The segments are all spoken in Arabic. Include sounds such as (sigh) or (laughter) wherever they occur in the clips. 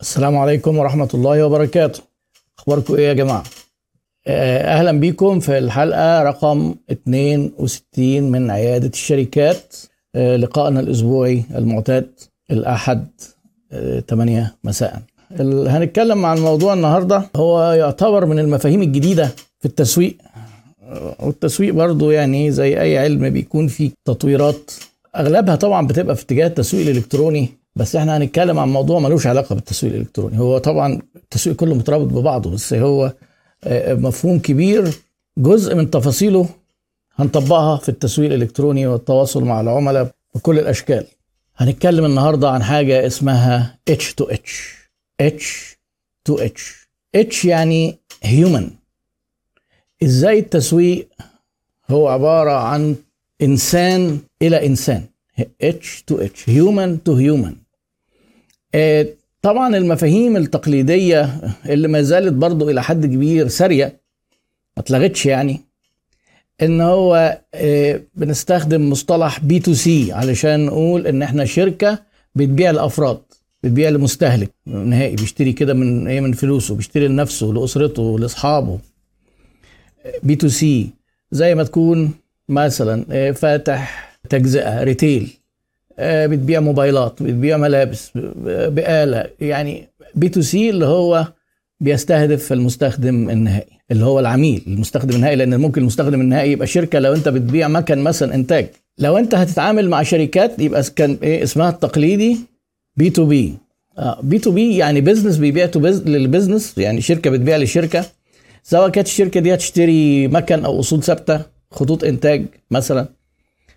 السلام عليكم ورحمة الله وبركاته. أخباركم إيه يا جماعة؟ آه، أهلا بيكم في الحلقة رقم 62 من عيادة الشركات. آه، لقائنا الأسبوعي المعتاد الأحد آه، 8 مساء. ال- هنتكلم عن موضوع النهاردة. هو يعتبر من المفاهيم الجديدة في التسويق. آه، والتسويق برضو يعني زي أي علم بيكون فيه تطويرات. أغلبها طبعا بتبقى في اتجاه التسويق الإلكتروني. بس إحنا هنتكلم عن موضوع ملوش علاقة بالتسويق الإلكتروني. هو طبعا التسويق كله مترابط ببعضه بس هو آه، مفهوم كبير جزء من تفاصيله هنطبقها في التسويق الإلكتروني والتواصل مع العملاء بكل الأشكال. هنتكلم النهاردة عن حاجة اسمها H to H. H to H. H يعني human. إزاي التسويق؟ هو عبارة عن إلى إنسان. H to H. Human to human. آه، طبعا المفاهيم التقليدية اللي ما زالت برضو إلى حد كبير سارية ما اتلغتش يعني إن هو آه، بنستخدم مصطلح B to C علشان نقول إن إحنا شركة بتبيع لأفراد بتبيع لمستهلك نهائي بيشتري كده من إيه من فلوسه بيشتري لنفسه لأسرته لأصحابه. B to C زي ما تكون مثلا آه، فاتح تجزئة retail. آه، بتبيع موبايلات بتبيع ملابس ب- بآلة. يعني B to C اللي هو بيستهدف المستخدم النهائي اللي هو العميل المستخدم النهائي لأن ممكن المستخدم النهائي يبقى شركة لو أنت بتبيع مكن مثلا إنتاج. لو أنت هتتعامل مع شركات يبقى كان إيه اسمها التقليدي B to B. B to B يعني business بيبيع to bus... لل business يعني شركة بتبيع لشركة. سواء كانت الشركة دي هتشتري مكن أو أصول ثابتة خطوط إنتاج مثلا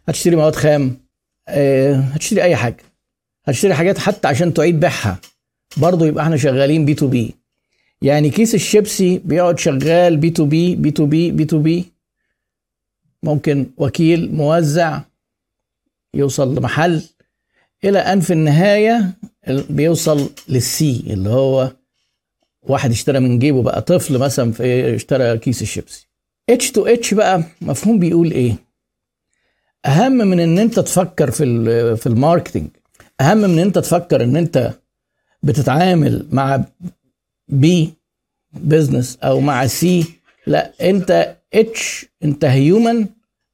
هتشتري مواد خام آه، هتشتري أي حاجة. هتشتري حاجات حتى عشان تعيد بيعها. برضه يبقى إحنا شغالين B to B. يعني كيس الشيبسي بيقعد شغال B to B B to B B to B. ممكن وكيل موزع يوصل لمحل. إلى أن في النهاية ال- بيوصل لل C اللي هو واحد اشترى من جيبه بقى طفل مثلا في اشترى كيس الشيبسي. اتش تو اتش بقى مفهوم بيقول إيه؟ أهم من إن أنت تفكر في في ال marketing أهم من إن أنت تفكر إن أنت بتتعامل مع B business أو مع C لا أنت H أنت human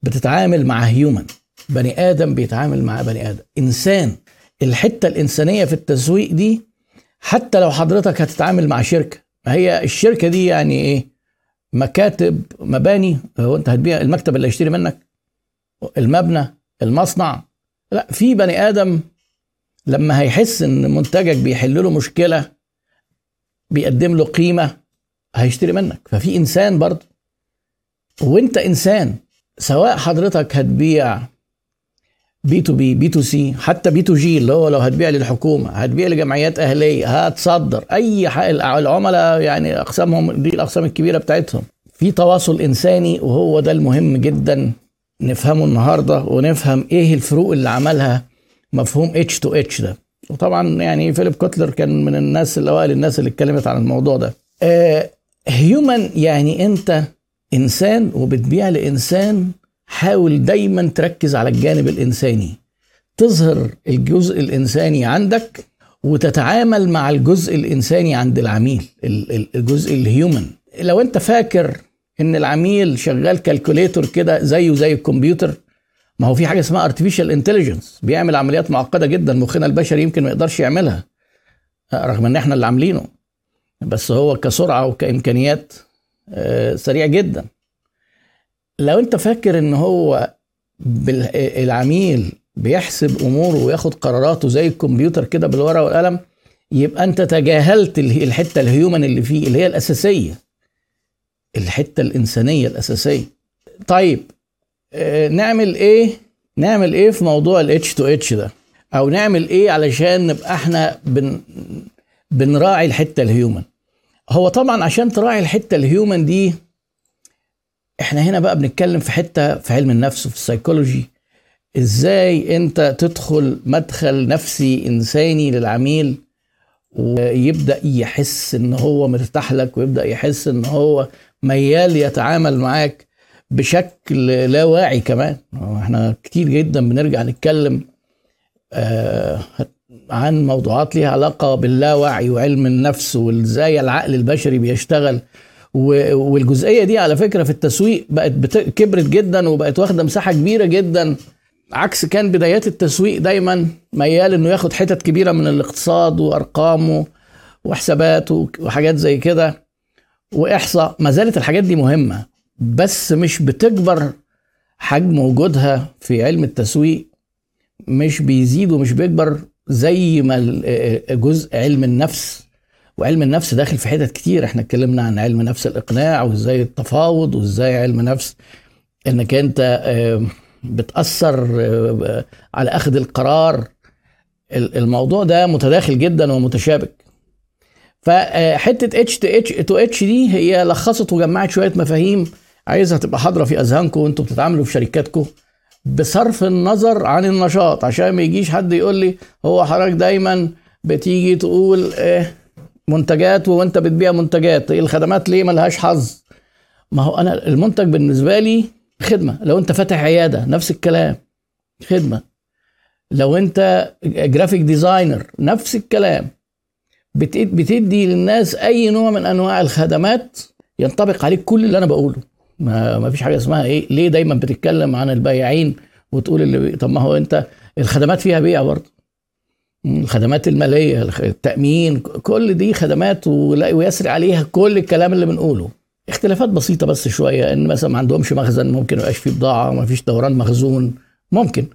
بتتعامل مع human بني آدم بيتعامل مع بني آدم. إنسان الحتة الإنسانية في التسويق دي حتى لو حضرتك هتتعامل مع شركة ما هي الشركة دي يعني إيه؟ مكاتب مباني هو أنت هتبيع المكتب اللي هيشتري منك؟ المبنى المصنع. لا في بني آدم لما هيحس إن منتجك بيحل له مشكلة بيقدم له قيمة هيشتري منك. ففي إنسان برضه. وإنت إنسان سواء حضرتك هتبيع B to B B to C حتى B to G اللي هو لو هتبيع للحكومة هتبيع لجمعيات أهلية هتصدر. أي حق العملاء يعني أقسامهم دي الأقسام الكبيرة بتاعتهم. في تواصل إنساني وهو ده المهم جدا. نفهمه النهارده ونفهم إيه الفروق اللي عملها مفهوم اتش تو اتش ده. وطبعا يعني فيليب كوتلر كان من الناس الأوائل الناس اللي اتكلمت عن الموضوع ده. human يعني انت انسان وبتبيع لإنسان حاول دايما تركز على الجانب الإنساني. تظهر الجزء الإنساني عندك وتتعامل مع الجزء الإنساني عند العميل ال- ال- الجزء ال human لو انت فاكر إن العميل شغال calculator كده زيه زي الكمبيوتر ما هو في حاجة اسمها artificial intelligence بيعمل عمليات معقدة جدا مخنا البشري يمكن ما يقدرش يعملها. رغم إن إحنا اللي عاملينه. بس هو كسرعة وكإمكانيات آه، سريع جدا. لو أنت فاكر إن هو العميل بيحسب أموره وياخد قراراته زي الكمبيوتر كده بالورقة والقلم يبقى أنت تجاهلت ال- الحتة ال human اللي فيه اللي هي الأساسية. الحتة الإنسانية الأساسية. طيب آه، نعمل إيه؟ نعمل إيه في موضوع الاتش تو اتش ده؟ أو نعمل إيه علشان نبقى إحنا بن بنراعي الحتة ال human هو طبعا عشان تراعي الحتة ال human دي إحنا هنا بقى بنتكلم في حتة في علم النفس وفي السيكولوجي إزاي أنت تدخل مدخل نفسي إنساني للعميل ويبدأ يحس إن هو مرتاح لك ويبدأ يحس إن هو ميال يتعامل معاك بشكل لا واعي كمان. إحنا كتير جدا بنرجع نتكلم آه عن موضوعات ليها علاقة باللاوعي وعلم النفس وازاي العقل البشري بيشتغل. والجزئية دي على فكرة في التسويق بقت. كبرت جدا وبقت واخدة مساحة كبيرة جدا. عكس كان بدايات التسويق دايما ميال إنه ياخد حتت كبيرة من الاقتصاد وأرقامه وحسابات وحاجات زي كده. وإحصاء. ما زالت الحاجات دي مهمة بس مش بتكبر حجم وجودها في علم التسويق مش بيزيد ومش بيكبر زي ما جزء علم النفس. وعلم النفس داخل في حتت كتير. إحنا اتكلمنا عن علم نفس الإقناع وإزاي التفاوض وإزاي علم نفس. إنك أنت بتأثر على أخذ القرار. الموضوع ده متداخل جدا ومتشابك. فحتة اتش تو اتش تو اتش دي هي لخصت وجمعت شوية مفاهيم. عايزها تبقى حاضرة في أذهانكم وأنتم بتتعاملوا في شركاتكم. بصرف النظر عن النشاط عشان ما يجيش حد يقول لي هو حضرتك دايما بتيجي تقول إيه منتجات وانت بتبيع منتجات الخدمات ليه ملهاش حظ؟ ما هو أنا المنتج بالنسبة لي خدمة. لو انت فاتح عيادة نفس الكلام خدمة. لو انت graphic designer نفس الكلام. بتدي للناس أي نوع من أنواع الخدمات ينطبق عليك كل اللي أنا بقوله. ما, ما فيش حاجة اسمها إيه ليه دايما بتتكلم عن البياعين وتقول اللي طب ما هو أنت الخدمات فيها بيع برضه. الخدمات المالية التأمين كل دي خدمات ويسري عليها كل الكلام اللي بنقوله. اختلافات بسيطة بس شوية إن مثلا ما عندهمش مخزن ممكن ما يبقاش فيه بضاعة ما فيش دوران مخزون ممكن.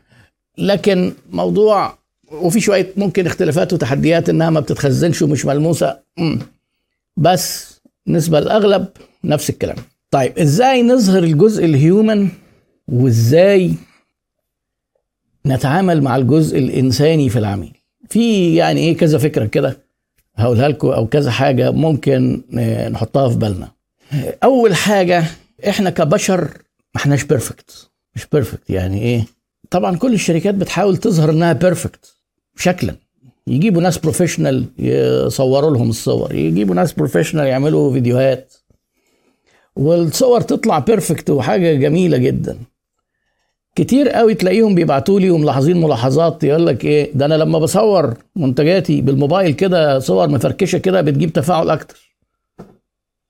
لكن موضوع وفي شوية ممكن اختلافات وتحديات إنها ما بتتخزنش ومش ملموسة. بس بالنسبة للاغلب نفس الكلام. طيب إزاي نظهر الجزء ال human وإزاي نتعامل مع الجزء الإنساني في العميل؟ في يعني إيه كذا فكرة كده هقولها لكم أو كذا حاجة ممكن نحطها في بالنا. أول حاجة إحنا كبشر ما إحناش perfect مش perfect يعني إيه؟ طبعا كل الشركات بتحاول تظهر إنها perfect شكلا. يجيبوا ناس professional يصوروا لهم الصور. يجيبوا ناس professional يعملوا فيديوهات. والصور تطلع perfect وحاجة جميلة جدا. كتير قوي تلاقيهم بيبعتوا لي وملاحظين ملاحظات. يقول لك إيه؟ ده أنا لما بصور منتجاتي بالموبايل كده صور مفركشة كده بتجيب تفاعل أكتر.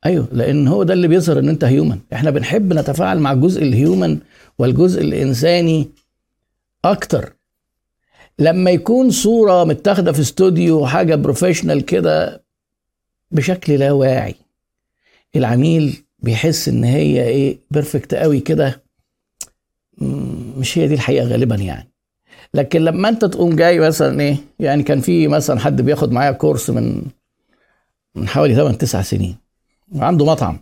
أيوه لأن هو ده اللي بيظهر إن أنت human إحنا بنحب نتفاعل مع الجزء ال human والجزء الإنساني أكتر. لما يكون صورة متاخدة في استوديو حاجة professional كده بشكل لا واعي. العميل بيحس إن هي إيه perfect قوي كده. مش هي دي الحقيقة غالبا يعني. لكن لما أنت تقوم جاي مثلا إيه يعني كان في مثلا حد بياخد معايا course من من حوالي 8 9 سنين وعنده مطعم.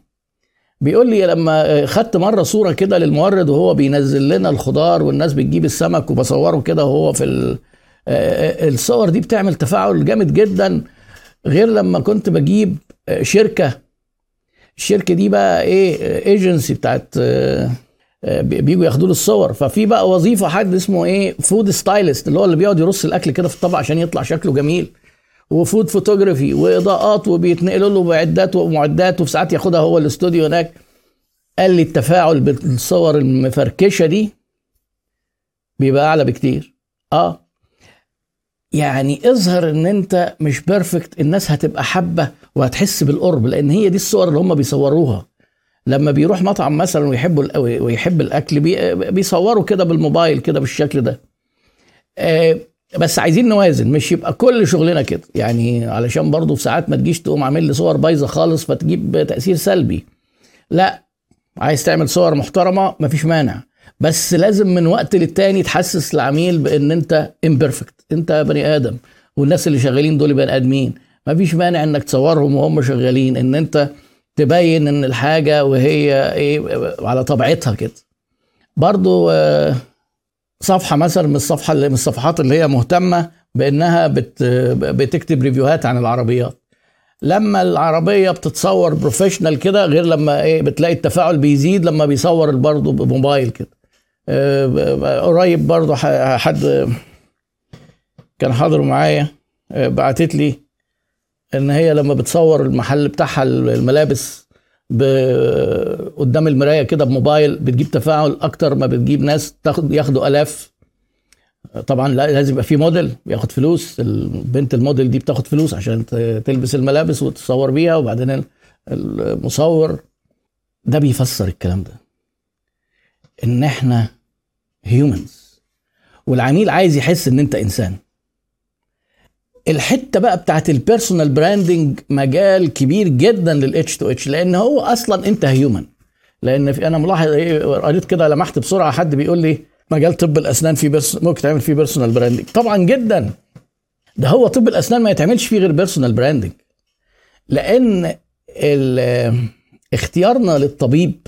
بيقول لي لما خدت مرة صورة كده للمورد وهو بينزل لنا الخضار والناس بتجيب السمك وبصوره كده وهو في الصور دي بتعمل تفاعل جامد جدا غير لما كنت بجيب شركة. الشركة دي بقى إيه ايجنسي بتاعت بيجوا ياخدوا له الصور. ففي بقى وظيفة حد اسمه إيه food stylist اللي هو اللي بيقعد يرص الأكل كده في الطبق عشان يطلع شكله جميل. و food photography وإضاءات وبيتنقلوا له معدات ومعدات وفي ساعات ياخدها هو الاستوديو هناك. قال لي التفاعل بالصور المفركشة دي بيبقى أعلى بكتير. آه. يعني اظهر إن أنت مش perfect الناس هتبقى حابة وهتحس بالقرب لأن هي دي الصور اللي هم بيصوروها. لما بيروح مطعم مثلا ويحبوا ويحب الأكل بي بيصوروا كده بالموبايل كده بالشكل ده. آه بس عايزين نوازن مش يبقى كل شغلنا كده. يعني علشان برضه في ساعات ما تجيش تقوم عامل لي صور بايظة خالص فتجيب تأثير سلبي. لا عايز تعمل صور محترمة مفيش مانع. بس لازم من وقت للتاني تحسس العميل بإن أنت امبرفكت أنت بني آدم. والناس اللي شغالين دول بني آدمين. مفيش مانع إنك تصورهم وهم شغالين إن أنت تبين إن الحاجة وهي إيه على طبيعتها كده. برضو صفحة مثلا من الصفحة اللي من الصفحات اللي هي مهتمة بإنها بت بتكتب review هات عن العربيات. لما العربية بتتصور professional كده غير لما إيه بتلاقي التفاعل بيزيد لما بيصور برضه بموبايل كده. قريب برضه حد كان حاضر معايا بعتت لي إن هي لما بتصور المحل بتاعها الملابس قدام المراية كده بموبايل بتجيب تفاعل أكتر ما بتجيب ناس تاخد ياخدوا آلاف. طبعا لازم يبقى في موديل بياخد فلوس. البنت الموديل دي بتاخد فلوس عشان تلبس الملابس وتتصور بيها وبعدين المصور. ده بيفسر الكلام ده. إن إحنا humans والعميل عايز يحس إن أنت إنسان. الحتة بقى بتاعت ال personal branding مجال كبير جدا للاتش تو اتش لأن هو أصلا أنت human لأن في أنا ملاحظ إيه قريت كده لمحت بسرعة حد بيقول لي مجال طب الأسنان في برس ممكن تعمل فيه personal branding طبعا جدا. ده هو طب الأسنان ما يتعملش فيه غير personal branding لأن اختيارنا للطبيب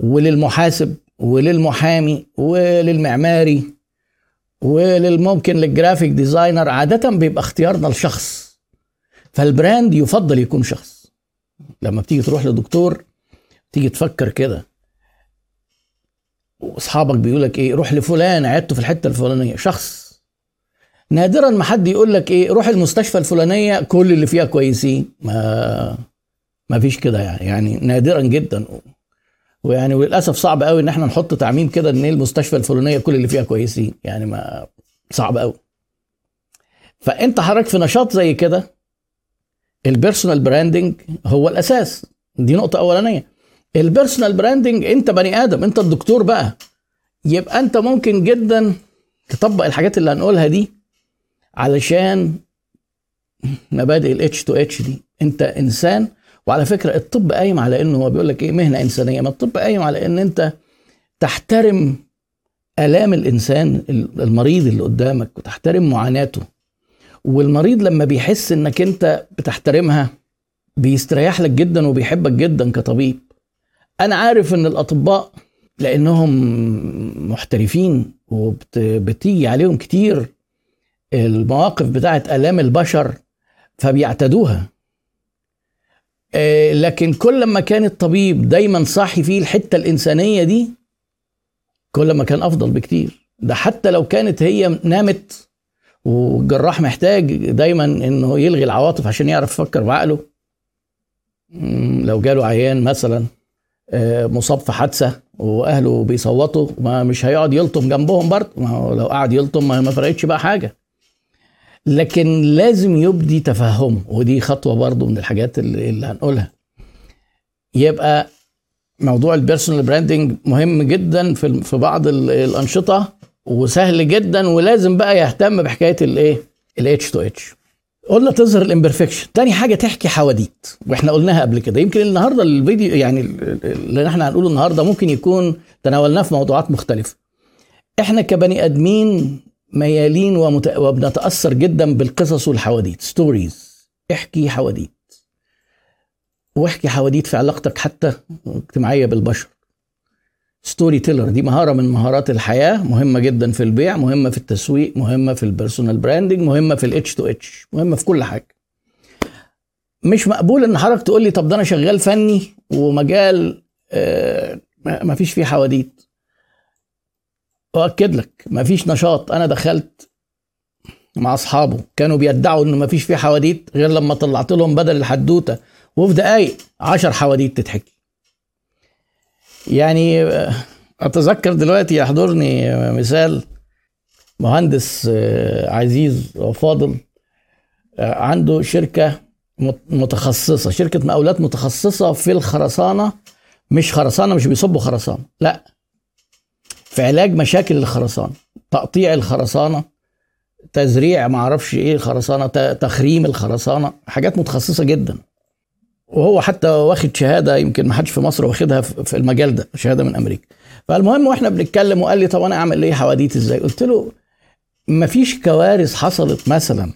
وللمحاسب وللمحامي وللمعماري وللممكن لل graphic designer عادة بيبقى اختيارنا لشخص. فالبراند يفضل يكون شخص. لما بتيجي تروح لدكتور تيجي تفكر كده. وأصحابك بيقول لك إيه روح لفلان عيادته في الحتة الفلانية. شخص. نادرا ما حد يقول لك إيه روح المستشفى الفلانية كل اللي فيها كويسين. ما ما فيش كده يعني. يعني نادرا جدا. ويعني وللأسف صعب قوي إن إحنا نحط تعميم كده إن المستشفى الفلانية كل اللي فيها كويسين. يعني ما صعب قوي. فأنت حضرتك في نشاط زي كده ال personal branding هو الأساس. دي نقطة أولانية. ال personal branding أنت بني آدم أنت الدكتور بقى. يبقى أنت ممكن جدا تطبق الحاجات اللي هنقولها دي علشان مبادئ الاتش تو اتش دي. أنت إنسان وعلى فكرة الطب قايم على إنه هو بيقول لك إيه؟ مهنة إنسانية. ما الطب قايم على إن أنت تحترم آلام الإنسان المريض اللي قدامك وتحترم معاناته. والمريض لما بيحس إنك أنت بتحترمها بيستريح لك جدا وبيحبك جدا كطبيب. أنا عارف إن الأطباء لأنهم محترفين وبتيجي عليهم كتير المواقف بتاعت آلام البشر فبيعتدوها آه، لكن كل ما كان الطبيب دايما صاحي فيه الحتة الإنسانية دي كل ما كان أفضل بكتير. ده حتى لو كانت هي نامت والجراح محتاج دايما إنه يلغي العواطف عشان يعرف يفكر بعقله. لو جاله عيان مثلا آه، مصاب في حادثة وأهله بيصوتوا ما مش هيقعد يلطم جنبهم برضه. ما هو لو قعد يلطم ما فرقتش بقى حاجة. لكن لازم يبدي تفهمه. ودي خطوة برضه من الحاجات اللي, اللي هنقولها. يبقى موضوع ال personal branding مهم جدا في في بعض الأنشطة وسهل جدا ولازم بقى يهتم بحكاية الايه الاتش تو اتش قلنا تظهر ال imperfection تاني حاجة تحكي حواديت وإحنا قلناها قبل كده. يمكن النهارده الفيديو يعني اللي إحنا هنقوله النهارده ممكن يكون تناولناه في موضوعات مختلفة. إحنا كبني آدمين ميالين ومت... وبنتأثر جدا بالقصص والحواديت. stories احكي حواديت. واحكي حواديت في علاقتك حتى اجتماعية بالبشر. story teller دي مهارة من مهارات الحياة. مهمة جدا في البيع مهمة في التسويق مهمة في ال personal branding مهمة في الاتش تو اتش مهمة في كل حاجة. مش مقبول إن حضرتك تقول لي طب ده أنا شغال فني ومجال آه ما فيش فيه حواديت. أؤكد لك ما فيش نشاط. أنا دخلت مع أصحابه كانوا بيدعوا إنه ما فيش فيه حواديت غير لما طلعت لهم بدل الحدوتة. وفي دقايق عشر حواديت تتحكي. يعني أتذكر دلوقتي يحضرني مثال مهندس آه، عزيز وفاضل آه، عنده شركة متخصصة شركة مقاولات متخصصة في الخرسانة. مش خرسانة مش بيصبوا خرسانة لأ. في علاج مشاكل الخرسانة تقطيع الخرسانة تزريع معرفش إيه الخرسانة تخريم الخرسانة حاجات متخصصة جدا. وهو حتى واخد شهادة يمكن ما حدش في مصر واخدها في المجال ده شهادة من أمريكا. فالمهم وإحنا بنتكلم وقال لي طب أنا أعمل إيه حواديت إزاي؟ قلت له ما فيش كوارث حصلت مثلا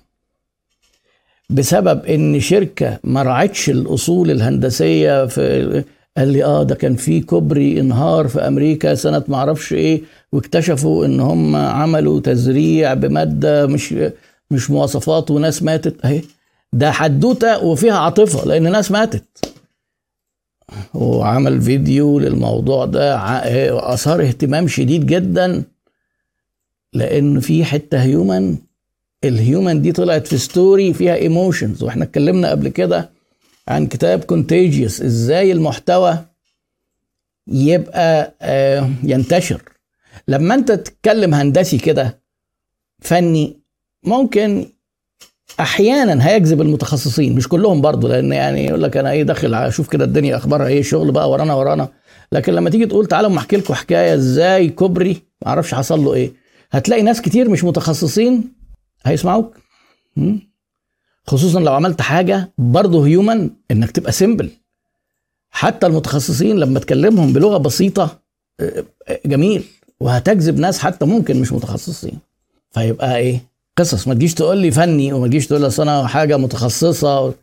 بسبب إن شركة ما راعتش الأصول الهندسية في قال لي آه ده كان في كوبري انهار في أمريكا سنة ما أعرفش إيه واكتشفوا إن هم عملوا تزريع بمادة مش مش مواصفات وناس ماتت. أهي ده حدوتة وفيها عاطفة لأن ناس ماتت. وعمل فيديو للموضوع ده اثار اهتمام شديد جدا لأن في حتة human ال human دي طلعت في story فيها emotions وإحنا اتكلمنا قبل كده عن كتاب Contagious إزاي المحتوى يبقى آه، ينتشر. لما أنت تتكلم هندسي كده فني ممكن أحيانا هيجذب المتخصصين. مش كلهم برضه لأن يعني يقول لك أنا إيه داخل أشوف كده الدنيا أخبارها إيه شغل بقى ورانا ورانا. لكن لما تيجي تقول تعالوا أحكي لكم حكاية إزاي كوبري ما أعرفش حصل له إيه. هتلاقي ناس كتير مش متخصصين هيسمعوك. خصوصا لو عملت حاجة برضه human إنك تبقى simple حتى المتخصصين لما تكلمهم بلغة بسيطة آه، آه، جميل. وهتجذب ناس حتى ممكن مش متخصصين. فيبقى إيه؟ قصص. ما تجيش تقول لي فني وما تجيش تقول لي أنا حاجة متخصصة.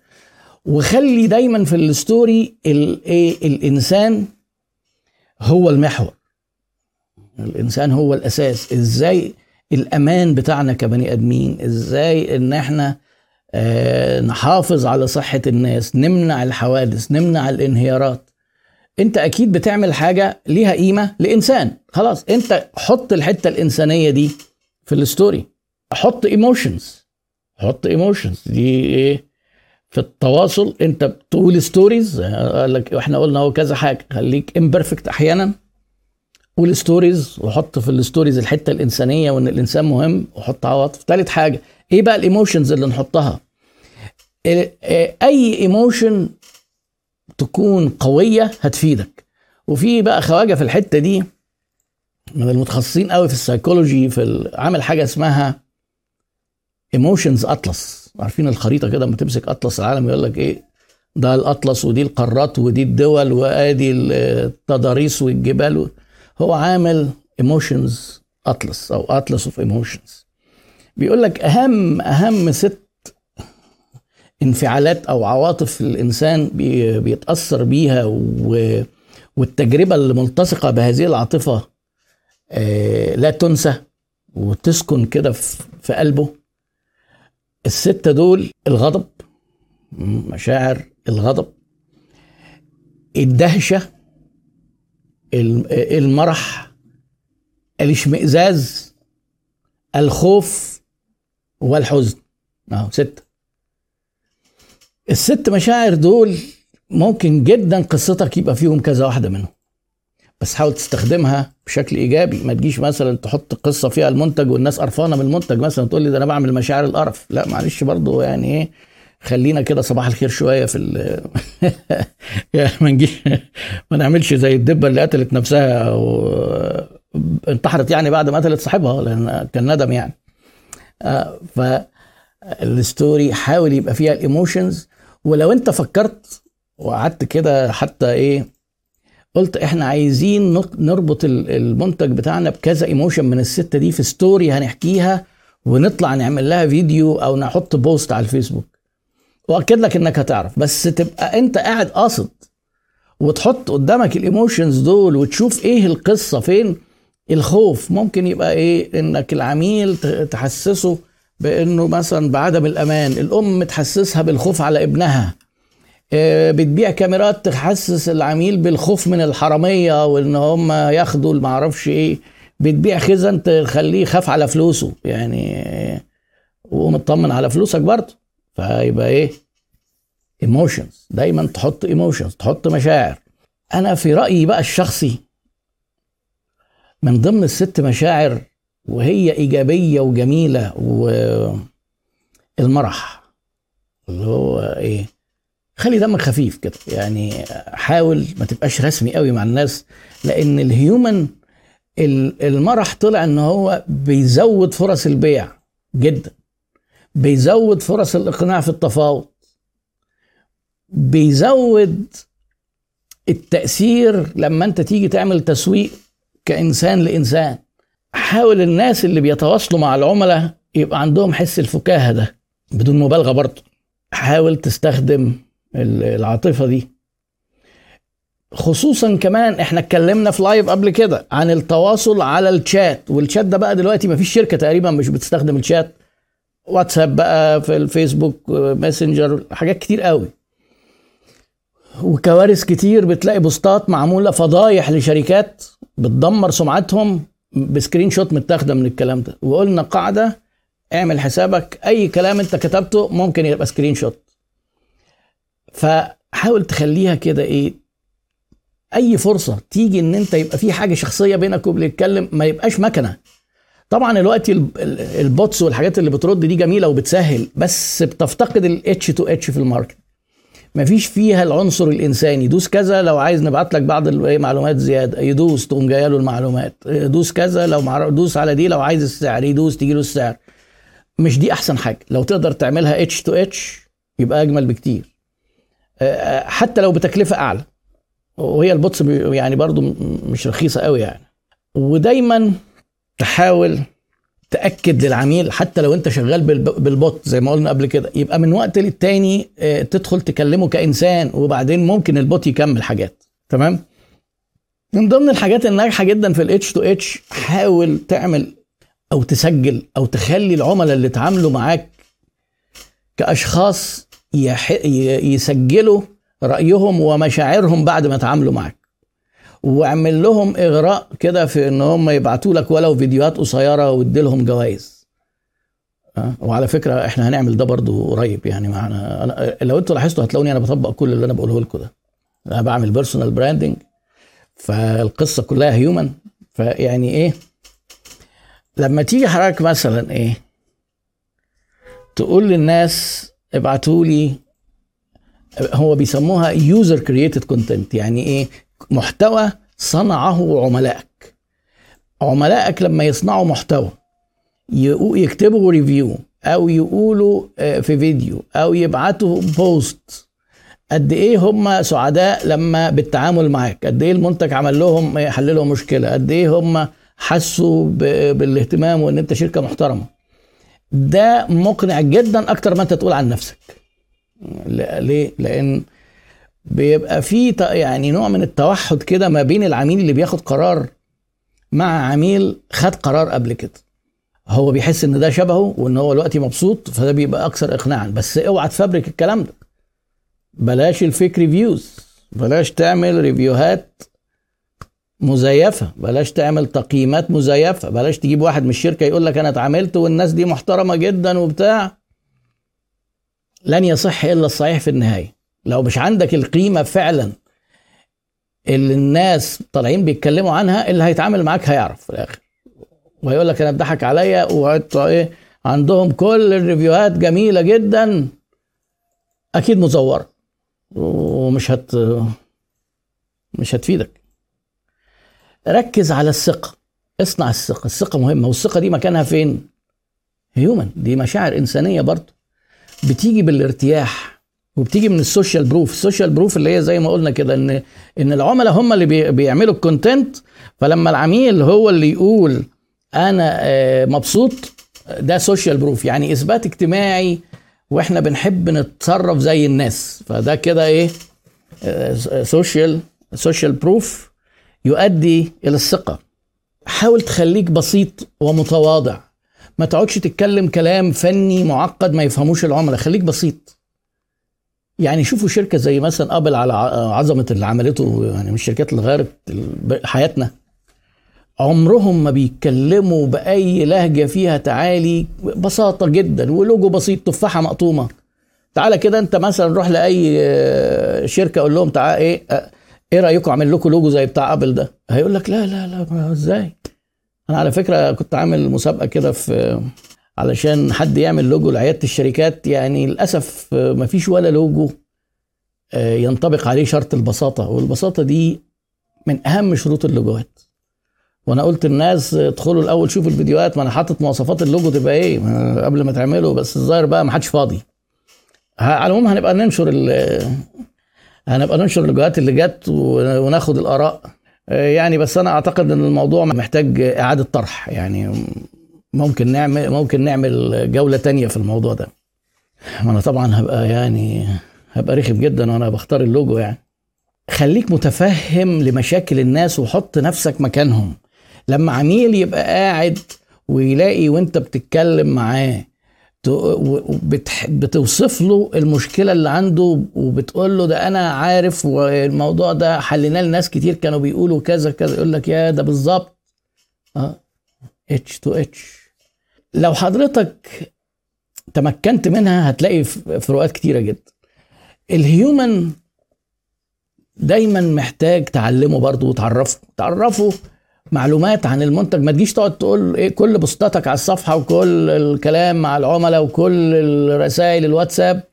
وخلي دايما في ال story الايه الإنسان هو المحور. الإنسان هو الأساس. إزاي الأمان بتاعنا كبني آدمين؟ إزاي إن إحنا نحافظ على صحة الناس نمنع الحوادث نمنع الانهيارات. انت أكيد بتعمل حاجة ليها قيمة لإنسان. خلاص انت حط الحتة الإنسانية دي في ال story. حط emotions حط emotions دي إيه؟ في التواصل. انت بتقول stories قال لك إحنا قلنا هو كذا حاجة. خليك imperfect أحيانا. قول stories وحط في ال stories الحتة الإنسانية وإن الإنسان مهم وحط عواطف ثالث حاجة إيه بقى ال emotions اللي نحطها؟ أي emotion تكون قوية هتفيدك. وفي بقى خواجة في الحتة دي من المتخصصين قوي في السيكولوجي في عامل حاجة اسمها emotions atlas عارفين الخريطة كده لما تمسك اطلس العالم يقول لك إيه؟ ده الأطلس ودي القارات ودي الدول وأدي التضاريس والجبال هو عامل emotions atlas أو atlas of emotions بيقول لك أهم أهم ست انفعالات أو عواطف الإنسان بيتأثر بيها والتجربة اللي ملتصقه بهذه العاطفة آه، لا تنسى وتسكن كده في قلبه. الستة دول الغضب مشاعر الغضب الدهشة المرح الاشمئزاز الخوف والحزن. اهو ستة الست مشاعر دول ممكن جدا قصتك يبقى فيهم كذا واحدة منهم. بس حاول تستخدمها بشكل إيجابي. ما تجيش مثلا تحط قصة فيها المنتج والناس قرفانة من المنتج مثلا تقول لي ده أنا بعمل مشاعر القرف. لا معلش برضه يعني إيه خلينا كده صباح الخير شوية في ال (laughs) ما نجيش ما نعملش زي الدبة اللي قتلت نفسها انتحرت يعني بعد ما قتلت صاحبها لأن كان ندم يعني. آه، فال story حاول يبقى فيها ال emotions ولو انت فكرت وقعدت كده حتى إيه قلت إحنا عايزين نربط المنتج بتاعنا بكذا emotion من الستة دي في story هنحكيها ونطلع نعمل لها فيديو أو نحط post على الفيسبوك. واكد لك إنك هتعرف. بس تبقى أنت قاعد قاصد وتحط قدامك ال emotions دول وتشوف إيه القصة فين الخوف. ممكن يبقى إيه؟ إنك العميل تحسسه بإنه مثلا بعدم الأمان. الأم تحسسها بالخوف على ابنها. آه، بتبيع كاميرات تحسس العميل بالخوف من الحرامية وإن هم ياخدوا المعرفش إيه. بتبيع خزن تخليه يخاف على فلوسه. يعني ومطمن على فلوسك برضه. فيبقى إيه؟ emotions دايما تحط emotions تحط مشاعر. أنا في رأيي بقى الشخصي من ضمن الست مشاعر وهي إيجابية وجميلة والمرح اللي هو إيه؟ خلي دمك خفيف كده. يعني حاول ما تبقاش رسمي قوي مع الناس لأن الهيومن المرح طلع إن هو بيزود فرص البيع جدا. بيزود فرص الإقناع في التفاوض. بيزود التأثير لما أنت تيجي تعمل تسويق كإنسان لإنسان. حاول الناس اللي بيتواصلوا مع العملاء يبقى عندهم حس الفكاهة ده بدون مبالغة برضه. حاول تستخدم العاطفة دي. خصوصا كمان إحنا اتكلمنا في لايف قبل كده عن التواصل على الشات والشات ده بقى دلوقتي ما فيش شركة تقريبا مش بتستخدم الشات واتساب بقى في الفيسبوك ماسنجر حاجات كتير قوي. وكوارث كتير بتلاقي بوستات معمولة فضايح لشركات بتدمر سمعتهم ب screenshot متاخدة من الكلام ده. وقلنا قاعدة اعمل حسابك أي كلام أنت كتبته ممكن يبقى screenshot. فحاول تخليها كده إيه أي فرصة تيجي إن أنت يبقى في حاجة شخصية بينك وبين ما يبقاش مكنة. طبعا دلوقتي ال bots والحاجات اللي بترد دي جميلة وبتسهل بس بتفتقد ال H to H في ال market. مفيش فيها العنصر الإنساني. دوس كذا لو عايز نبعت لك بعض المعلومات زيادة. يدوس تقوم جاية له المعلومات. دوس كذا لو دوس على دي لو عايز السعر. يدوس تيجي له السعر. مش دي أحسن حاجة. لو تقدر تعملها اتش تو اتش يبقى أجمل بكتير. حتى لو بتكلفة أعلى. وهي ال bots يعني برضو مش رخيصة قوي يعني. ودايما تحاول تأكد للعميل حتى لو انت شغال بال bot زي ما قلنا قبل كده يبقى من وقت للتاني تدخل تكلمه كإنسان وبعدين ممكن ال bot يكمل حاجات. تمام؟ من ضمن الحاجات الناجحة جدا في الاتش تو اتش حاول تعمل أو تسجل أو تخلي العملاء اللي اتعاملوا معاك كأشخاص يسجلوا رأيهم ومشاعرهم بعد ما اتعاملوا معاك. واعمل لهم اغراء كده في ان هم يبعتوا لك ولو فيديوهات قصيرة وادي لهم جوائز. وعلى فكرة إحنا هنعمل ده برضو قريب يعني معنا أنا لو أنتوا لاحظتوا هتلاقوني أنا بطبق كل اللي أنا بقوله لكم ده. أنا بعمل personal branding فالقصة كلها human فيعني إيه؟ لما تيجي حضرتك مثلا إيه؟ تقول للناس ابعتوا لي هو بيسموها user created content يعني إيه؟ محتوى صنعه عملائك. عملائك لما يصنعوا محتوى يكتبوا review أو يقولوا في فيديو أو يبعتوا post قد إيه هم سعداء لما بالتعامل معاك؟ قد إيه المنتج عمل لهم حل لهم مشكلة؟ قد إيه هم حسوا بالاهتمام وإن أنت شركة محترمة؟ ده مقنع جدا أكتر ما أنت تقول عن نفسك. ليه؟ لأن بيبقى في يعني نوع من التوحد كده ما بين العميل اللي بياخد قرار مع عميل خد قرار قبل كده. هو بيحس إن ده شبهه وإن هو دلوقتي مبسوط فده بيبقى أكثر اقناعا. بس اوعى تفبرك الكلام ده. بلاش الفيك ريفيوز. بلاش تعمل ريفيوهات مزيفة. بلاش تعمل تقييمات مزيفة. بلاش تجيب واحد من الشركة يقول لك أنا اتعاملت والناس دي محترمة جدا وبتاع. لن يصح إلا الصحيح في النهاية. لو مش عندك القيمة فعلا اللي الناس طالعين بيتكلموا عنها اللي هيتعامل معاك هيعرف في الآخر. وهيقول لك أنا اتضحك عليا إيه عندهم كل الريفيوهات جميلة جدا. أكيد مزورة. ومش هت مش هتفيدك. ركز على الثقة. اصنع الثقة. الثقة مهمة. والثقة دي مكانها فين؟ human دي مشاعر إنسانية برضه. بتيجي بالارتياح. وبتيجي من ال social proof. ال social proof اللي هي زي ما قلنا كده ان إن العملاء هم اللي بي بيعملوا ال content فلما العميل هو اللي يقول أنا مبسوط ده social proof. يعني إثبات اجتماعي وإحنا بنحب نتصرف زي الناس. فده كده إيه؟ social social proof يؤدي إلى الثقة. حاول تخليك بسيط ومتواضع. ما تقعدش تتكلم كلام فني معقد ما يفهموش العملاء. خليك بسيط. يعني شوفوا شركة زي مثلا Apple على عظمة اللي عملته يعني من الشركات اللي غيرت حياتنا. عمرهم ما بيتكلموا بأي لهجة فيها تعالي بساطة جدا ولوجو بسيط تفاحة مقطومة. تعالى كده أنت مثلا روح لأي شركة قول لهم تعالى إيه إيه رأيكم أعمل لكم لوجو زي بتاع أبل ده؟ هيقول لك لا لا لا إزاي؟ أنا على فكرة كنت عامل مسابقة كده في علشان حد يعمل لوجو لعيادة الشركات يعني للأسف ما فيش ولا لوجو ينطبق عليه شرط البساطة. والبساطة دي من أهم شروط اللوجوهات. وأنا قلت للناس ادخلوا الأول شوفوا الفيديوهات. ما أنا حاطط مواصفات اللوجو تبقى إيه؟ قبل ما تعمله بس الظاهر بقى ما حدش فاضي. على العموم هنبقى ننشر هنبقى ننشر اللوجوهات اللي جت وناخد الآراء. يعني بس أنا أعتقد إن الموضوع محتاج إعادة طرح. يعني ممكن نعمل ممكن نعمل جولة تانية في الموضوع ده. وأنا طبعا هبقى يعني هبقى رخم جدا وأنا بختار اللوجو يعني. خليك متفهم لمشاكل الناس وحط نفسك مكانهم. لما عميل يبقى قاعد ويلاقي وأنت بتتكلم معاه بتوصف له المشكلة اللي عنده وبتقول له ده أنا عارف والموضوع ده حليناه لناس كتير كانوا بيقولوا كذا كذا يقول لك يا ده بالظبط. آه. اتش تو اتش لو حضرتك تمكنت منها هتلاقي فروقات كتيرة جدا. ال human دايما محتاج تعلمه برضه وتعرفه. تعرفه معلومات عن المنتج. ما تجيش تقعد تقول إيه كل بوستاتك على الصفحة وكل الكلام مع العملاء وكل الرسائل الواتساب.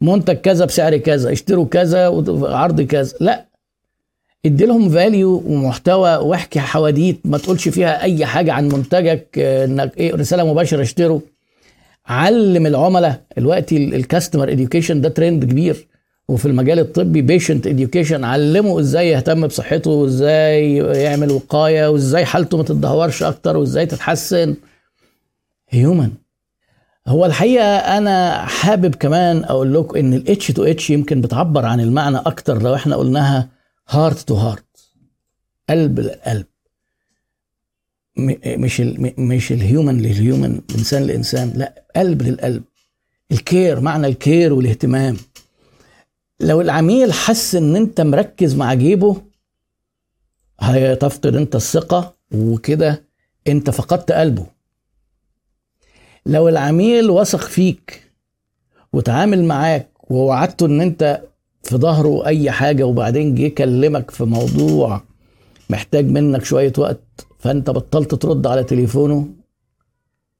منتج كذا بسعر كذا اشتروا كذا وعرض كذا. لا ادي لهم value ومحتوى واحكي حواديت ما تقولش فيها أي حاجة عن منتجك إنك إيه رسالة مباشرة اشتروا علم العملاء دلوقتي ال customer education ده ترند كبير. وفي المجال الطبي patient education علمه إزاي يهتم بصحته وإزاي يعمل وقاية وإزاي حالته ما تتدهورش أكتر وإزاي تتحسن. human هو الحقيقة أنا حابب كمان أقول لكم إن الاتش تو اتش يمكن بتعبر عن المعنى أكتر لو إحنا قلناها heart to heart قلب للقلب مش ال مش ال human لل human إنسان لإنسان. لا قلب للقلب. ال care معنى ال care والاهتمام. لو العميل حس إن أنت مركز مع جيبه هتفقد أنت الثقة وكده أنت فقدت قلبه. لو العميل وثق فيك وتعامل معاك ووعدته إن أنت في ظهره أي حاجة وبعدين جه كلمك في موضوع محتاج منك شوية وقت فأنت بطلت ترد على تليفونه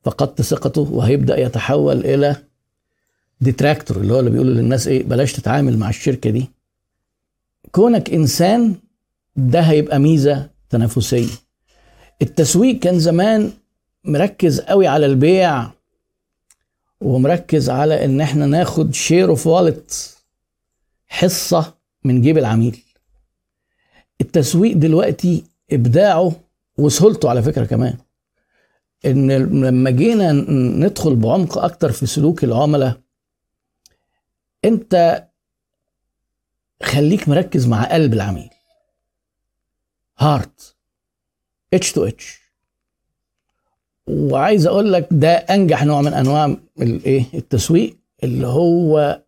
فقدت ثقته وهيبدأ يتحول إلى detractor اللي هو اللي بيقولوا للناس إيه بلاش تتعامل مع الشركة دي. كونك إنسان ده هيبقى ميزة تنافسية. التسويق كان زمان مركز قوي على البيع ومركز على إن إحنا ناخد share of wallet حصة من جيب العميل. التسويق دلوقتي إبداعه وسهولته على فكرة كمان إن لما جينا ندخل بعمق أكتر في سلوك العملاء أنت خليك مركز مع قلب العميل. heart H to H وعايز أقول لك ده أنجح نوع من أنواع الايه التسويق اللي هو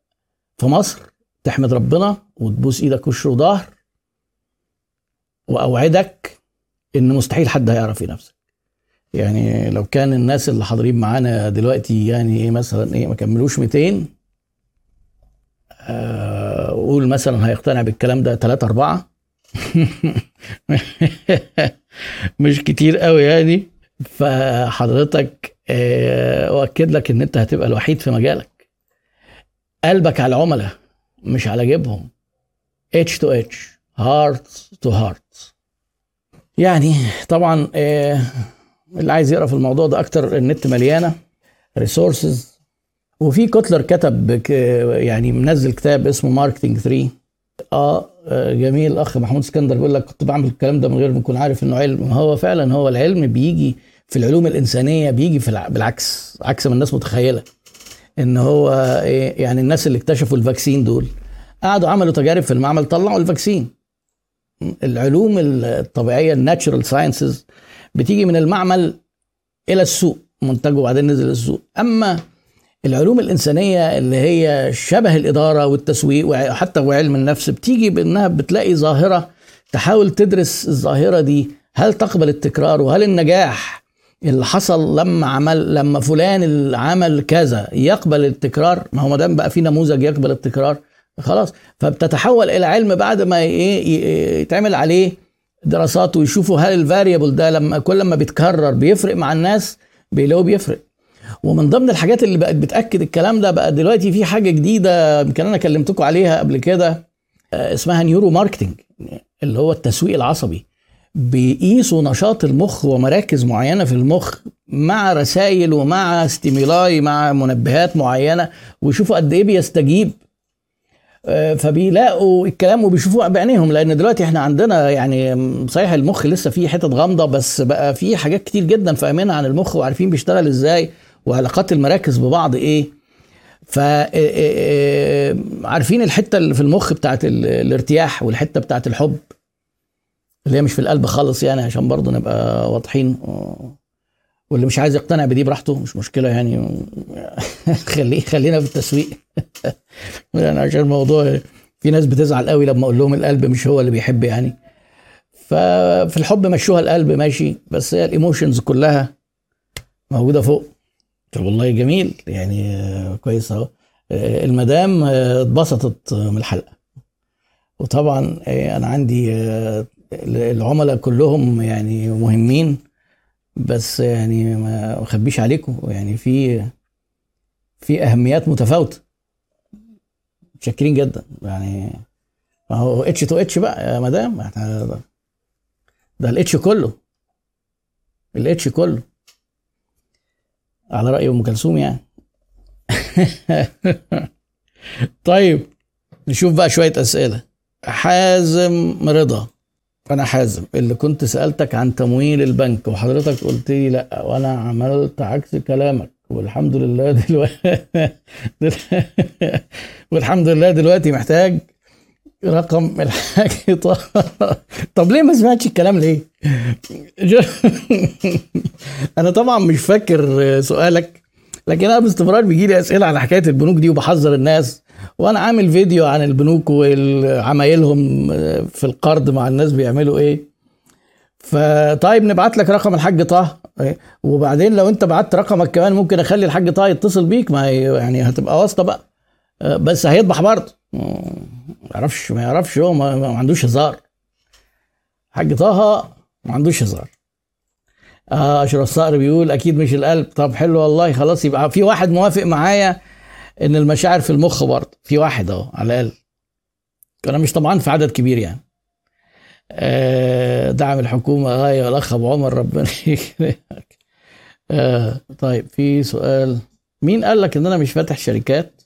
في مصر. تحمد ربنا وتبوس إيدك وش وظهر وأوعدك إن مستحيل حد هيعرف ينافسك. يعني لو كان الناس اللي حاضرين معانا دلوقتي يعني إيه مثلا إيه ما كملوش 200 قول مثلا هيقتنع بالكلام ده ثلاثة أربعة. (laughs) مش كتير قوي يعني. فحضرتك أؤكد لك إن أنت هتبقى الوحيد في مجالك. قلبك على العملاء. مش على جيبهم. H to H heart to heart يعني طبعا اللي عايز يقرأ في الموضوع ده أكتر النت مليانة resources وفي كوتلر كتب يعني منزل كتاب اسمه marketing 3 آه جميل. الاخ محمود اسكندر بيقول لك كنت بعمل الكلام ده من غير ما اكون عارف إنه علم. هو فعلا هو العلم بيجي في العلوم الإنسانية بيجي في بالعكس عكس ما الناس متخيلة. إن هو إيه يعني الناس اللي اكتشفوا ال vaccine دول قعدوا عملوا تجارب في المعمل طلعوا ال vaccine. العلوم الطبيعية ال natural sciences بتيجي من المعمل إلى السوق منتجه وبعدين نزل السوق أما العلوم الإنسانية اللي هي شبه الإدارة والتسويق وحتى وعلم النفس بتيجي بأنها بتلاقي ظاهرة تحاول تدرس الظاهرة دي. هل تقبل التكرار وهل النجاح اللي حصل لما عمل لما فلان اللي عمل كذا يقبل التكرار ما هو ما دام بقى في نموذج يقبل التكرار خلاص. فبتتحول إلى علم بعد ما إيه يتعمل عليه دراسات ويشوفوا هل الفاريبل ده لما كل ما بيتكرر بيفرق مع الناس بيلاقوا بيفرق. ومن ضمن الحاجات اللي بقت بتأكد الكلام ده بقى دلوقتي في حاجة جديدة يمكن أنا كلمتكم عليها قبل كده اسمها neuromarketing اللي هو التسويق العصبي. بيقيسوا نشاط المخ ومراكز معينة في المخ مع رسائل ومع stimuli مع منبهات معينة ويشوفوا قد إيه بيستجيب. فبيلاقوا الكلام وبيشوفوه بعينيهم لأن دلوقتي إحنا عندنا يعني صحيح المخ لسه فيه حتت غامضة بس بقى فيه حاجات كتير جدا فاهمينها عن المخ وعارفين بيشتغل إزاي وعلاقات المراكز ببعض إيه. ف عارفين الحتة اللي في المخ بتاعت الارتياح والحتة بتاعت الحب. اللي هي مش في القلب خالص يعني عشان برضه نبقى واضحين. واللي مش عايز يقتنع بدي براحته مش مشكلة يعني. (laughs) خليه خلينا في التسويق. (laughs) يعني عشان الموضوع في ناس بتزعل قوي لما أقول لهم القلب مش هو اللي بيحب يعني. ففي الحب مشوها القلب ماشي. بس هي الإيموشنز كلها موجودة فوق. طب والله جميل. يعني كويس أهو. المدام اتبسطت من الحلقة. وطبعا آه، أنا عندي العملاء كلهم يعني مهمين بس يعني ما أخبيش عليكم يعني في في أهميات متفاوتة. متشكرين جدا. يعني ما هو اتش تو اتش بقى يا مدام. ده الاتش كله. الاتش كله. على رأي أم كلثوم يعني. (laughs) طيب نشوف بقى شوية أسئلة. حازم رضا. أنا حازم. اللي كنت سألتك عن تمويل البنك وحضرتك قلت لي لأ وأنا عملت عكس كلامك. والحمد لله دلوقتي (laughs) والحمد لله دلوقتي محتاج رقم الحاج (laughs) طب ليه ما سمعتش الكلام ليه؟ (laughs) أنا طبعا مش فاكر سؤالك لكن أنا باستمرار بيجي لي أسئلة على حكاية البنوك دي وبحذر الناس. وأنا عامل فيديو عن البنوك وعمايلهم في القرض مع الناس بيعملوا إيه. فطيب نبعت لك رقم الحاج طه. وبعدين لو انت بعت رقمك كمان ممكن اخلي الحاج طه يتصل بيك ما يعني هتبقى واسطة بقى. بس هيطبح برضه. ما يعرفش ما يعرفش هو ما, ما عندوش هزار. حاج طه ما عندوش هزار. آه أشرف الصقر بيقول أكيد مش القلب. طب حلو والله خلاص يبقى في واحد موافق معايا. إن المشاعر في المخ برضه في واحد أهو على الأقل. أنا مش طبعا في عدد كبير يعني. آه دعم الحكومة غاية الأخ أبو عمر ربنا (laughs) يكرمك. آه طيب في سؤال. مين قال لك إن أنا مش فاتح شركات؟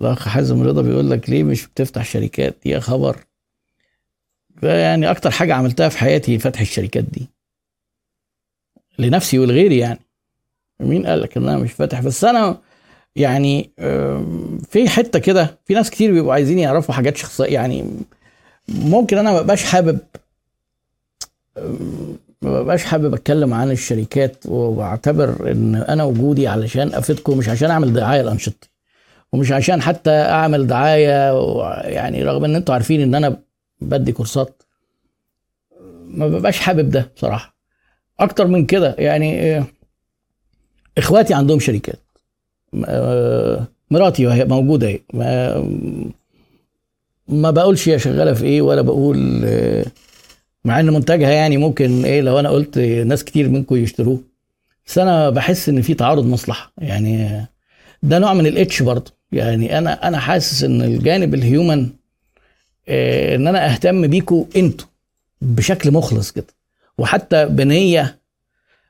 الأخ حازم رضا بيقول لك ليه مش بتفتح شركات؟ يا خبر. يعني أكتر حاجة عملتها في حياتي فتح الشركات دي. لنفسي ولغيري يعني. مين قال لك إن أنا مش فاتح؟ بس أنا يعني في حتة كده في ناس كتير بيبقوا عايزين يعرفوا حاجات شخصية يعني ممكن أنا ما بقاش حابب ما بقاش حابب أتكلم عن الشركات وأعتبر إن أنا وجودي علشان أفيدكم مش عشان أعمل دعاية لانشطتي ومش عشان حتى أعمل دعاية يعني رغم إن أنتوا عارفين إن أنا بدي كورسات ما ببقاش حابب ده بصراحة. أكتر من كده يعني إخواتي عندهم شركات. مراتي وهي موجودة. اهي ما, ما بقولش هي شغالة في إيه ولا بقول مع إن منتجها يعني ممكن إيه لو أنا قلت ناس كتير منكم يشتروه. بس أنا بحس إن في تعارض مصلحة. يعني ده نوع من الإتش برضه. يعني أنا أنا حاسس إن الجانب الهيومن إن أنا أهتم بيكم أنتوا بشكل مخلص كده. وحتى بنية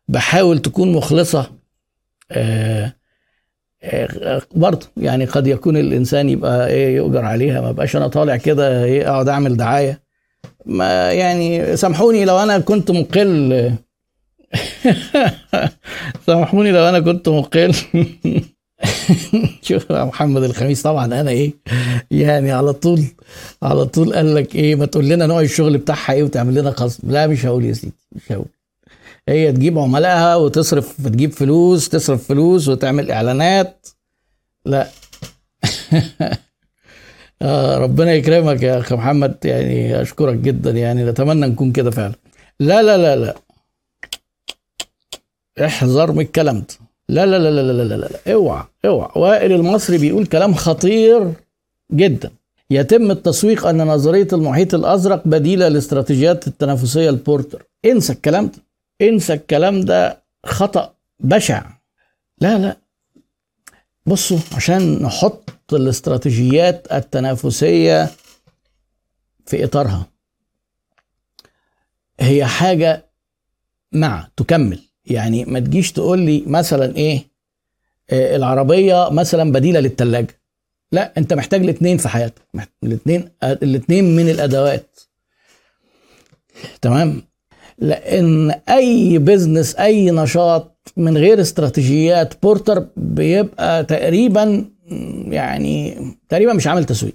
بحاول تكون مخلصة آه برضه يعني قد يكون الإنسان يبقى إيه يؤجر عليها ما بقاش أنا طالع كده إيه أقعد أعمل دعاية. ما يعني سامحوني لو أنا كنت مقل. (laughs) سامحوني لو أنا كنت مقل. (laughs) شوف محمد الخميس طبعا أنا إيه يعني على طول على طول قال لك إيه ما تقول لنا نوع الشغل بتاعها إيه وتعمل لنا خصم. لا مش هقول يا سيدي مش هقول. هي تجيب عملائها وتصرف تجيب فلوس تصرف فلوس وتعمل إعلانات. لا. (laughs) آه ربنا يكرمك يا أخي محمد يعني أشكرك جدا يعني نتمنى نكون كده فعلا. لا لا لا لا. احذر من الكلام ده. لا لا لا لا لا لا لا اوعى اوعى. وائل المصري بيقول كلام خطير جدا. يتم التسويق أن نظرية المحيط الأزرق بديلة لاستراتيجيات التنافسية البورتر. انسى الكلام ده. انسى الكلام ده خطأ بشع. لا لا. بصوا عشان نحط الاستراتيجيات التنافسية في إطارها هي حاجة مع تكمل. يعني ما تجيش تقول لي مثلا إيه آه العربية مثلا بديلة للثلاجه لا أنت محتاج الاثنين في حياتك. الاثنين الاثنين من الأدوات. تمام؟ لأن أي business أي نشاط من غير استراتيجيات بورتر بيبقى تقريبا يعني تقريبا مش عامل تسويق.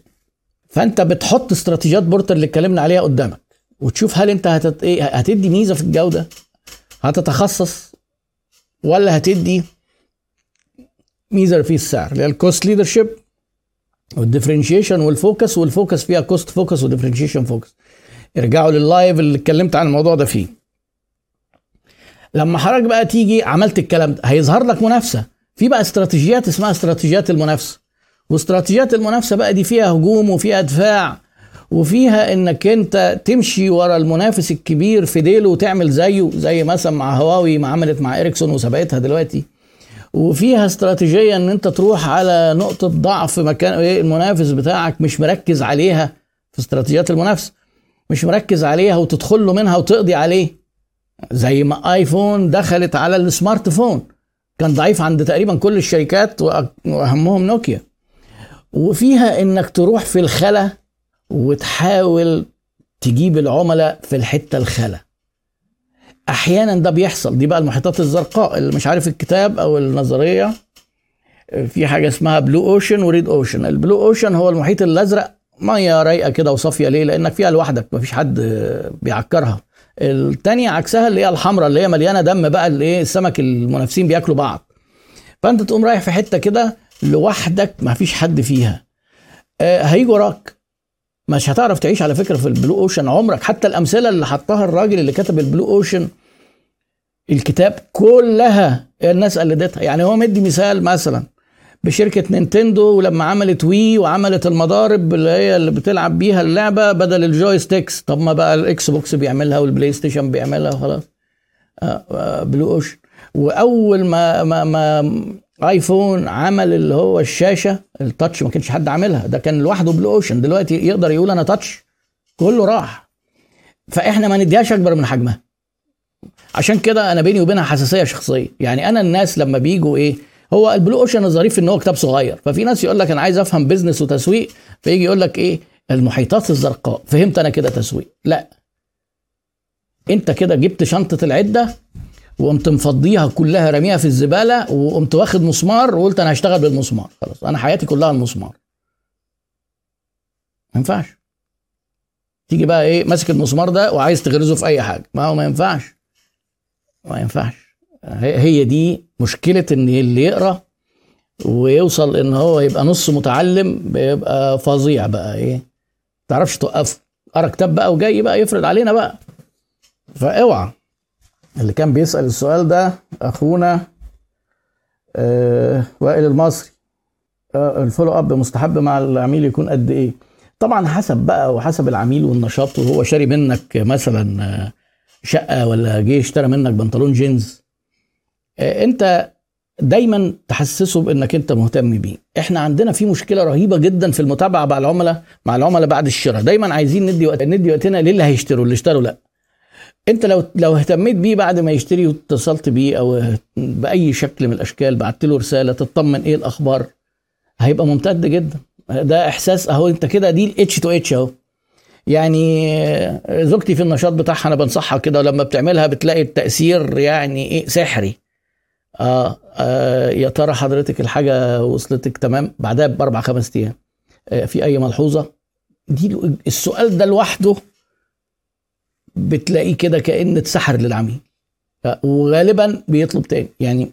فأنت بتحط استراتيجيات بورتر اللي اتكلمنا عليها قدامك وتشوف هل أنت هتت... إيه هتدي ميزة في الجودة هتتخصص ولا هتدي ميزة في السعر. اللي هي الكوست ليدرشيب والديفرنشيشن والفوكس والفوكس فيها كوست فوكس وديفرنشيشن فوكس ارجعوا لل live اللي اتكلمت عن الموضوع ده فيه. لما حضرتك بقى تيجي عملت الكلام ده هيظهر لك منافسة. في بقى استراتيجيات اسمها استراتيجيات المنافسة. واستراتيجيات المنافسة بقى دي فيها هجوم وفيها دفاع وفيها إنك أنت تمشي ورا المنافس الكبير في ديله وتعمل زيه زي مثلا مع هواوي ما عملت مع اريكسون وسبقتها دلوقتي. وفيها استراتيجية إن أنت تروح على نقطة ضعف مكان المنافس بتاعك مش مركز عليها في استراتيجيات المنافسة. مش مركز عليها وتدخل له منها وتقضي عليه. زي ما آيفون دخلت على ال smart phone. كان ضعيف عند تقريبا كل الشركات وأهمهم نوكيا. وفيها إنك تروح في الخلا وتحاول تجيب العملاء في الحتة الخلا. أحيانا ده بيحصل. دي بقى المحيطات الزرقاء اللي مش عارف الكتاب أو النظرية. في حاجة اسمها blue ocean و red ocean ال blue ocean هو المحيط الأزرق ميه رايقة كده وصافية ليه؟ لأنك فيها لوحدك مفيش حد بيعكرها. التانية عكسها اللي هي الحمراء اللي هي مليانة دم بقى اللي إيه السمك المنافسين بياكلوا بعض. فأنت تقوم رايح في حتة كده لوحدك مفيش حد فيها. آه هيجي وراك. مش هتعرف تعيش على فكرة في ال blue ocean عمرك. حتى الأمثلة اللي حطها الراجل اللي كتب ال blue ocean الكتاب كلها الناس قلدتها. يعني هو مدي مثال مثلا. بشركة نينتندو ولما عملت Wii وعملت المضارب اللي هي اللي بتلعب بيها اللعبة بدل ال joysticks طب ما بقى ال Xbox بيعملها وال PlayStation بيعملها خلاص آه آه blue ocean وأول ما ما ما iPhone عمل اللي هو الشاشة ال touch ما كانش حد عاملها. ده كان لوحده blue ocean دلوقتي يقدر يقول أنا touch كله راح. فإحنا ما نديهاش أكبر من حجمها. عشان كده أنا بيني وبينها حساسية شخصية. يعني أنا الناس لما بيجوا إيه هو ال blue ocean الظريف ان هو كتاب صغير. ففي ناس يقول لك أنا عايز افهم بيزنس وتسويق فيجي يقول لك إيه؟ المحيطات الزرقاء. فهمت أنا كده تسويق؟ لا. انت كده جبت شنطة العدة وقمت مفضيها كلها رميها في الزبالة وقمت واخد مسمار وقلت أنا هشتغل بالمسمار. خلاص أنا حياتي كلها المسمار. ما ينفعش. تيجي بقى إيه؟ ماسك المسمار ده وعايز تغرزه في اي حاجة. ما هو ما ينفعش. ما ينفعش. هي دي مشكلة إن اللي يقرأ ويوصل إن هو يبقى نص متعلم بيبقى فظيع بقى إيه؟ ما تعرفش توقفه قرأ كتاب بقى وجاي بقى يفرض علينا بقى. فأوعى. اللي كان بيسأل السؤال ده أخونا آه وائل المصري. آه ال follow up مستحب مع العميل يكون قد إيه؟ طبعا حسب بقى وحسب العميل والنشاط وهو شاري منك مثلا آه شقة ولا جه اشترى منك بنطلون جينز. انت دايما تحسسه بإنك انت مهتم بيه. إحنا عندنا في مشكلة رهيبة جدا في المتابعة مع العملاء مع العملاء بعد الشراء. دايما عايزين ندي وقت ندي وقتنا للي هيشتروا اللي اشتروا لا. انت لو لو اهتميت بيه بعد ما يشتري واتصلت بيه أو بأي شكل من الأشكال بعت له رسالة تطمن إيه الأخبار هيبقى ممتد جدا. ده إحساس أهو انت كده دي الاتش تو اتش أهو. يعني زوجتي في النشاط بتاعها أنا بنصحها كده ولما بتعملها بتلاقي التأثير يعني إيه سحري. آه, آه يا ترى حضرتك الحاجة وصلتك تمام؟ بعدها بأربع خمس أيام. آه في أي ملحوظة؟ دي السؤال ده لوحده بتلاقيه كده كأن اتسحر للعميل. وغالبا بيطلب تاني. يعني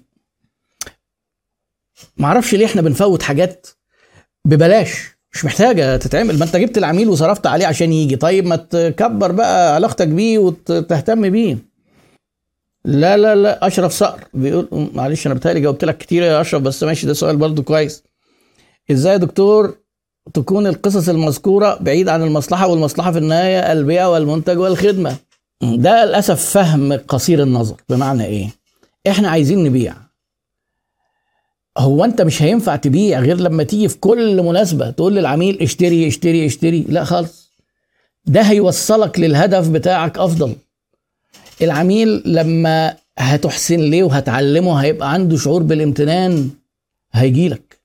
معرفش ليه إحنا بنفوت حاجات ببلاش. مش محتاجة تتعمل. ما انت جبت العميل وصرفت عليه عشان يجي. طيب ما تكبر بقى علاقتك بيه وتهتم بيه. لا لا لا أشرف صقر بيقول معلش أنا بتهيألي جاوبت لك كتير يا أشرف بس ماشي ده سؤال برضو كويس. إزاي يا دكتور تكون القصص المذكورة بعيد عن المصلحة والمصلحة في النهاية البيع والمنتج والخدمة؟ ده للأسف فهم قصير النظر. بمعنى إيه؟ إحنا عايزين نبيع. هو أنت مش هينفع تبيع غير لما تيجي في كل مناسبة تقول للعميل اشتري اشتري اشتري. لا خالص. ده هيوصلك للهدف بتاعك أفضل. العميل لما هتحسن ليه وهتعلمه هيبقى عنده شعور بالامتنان هيجيلك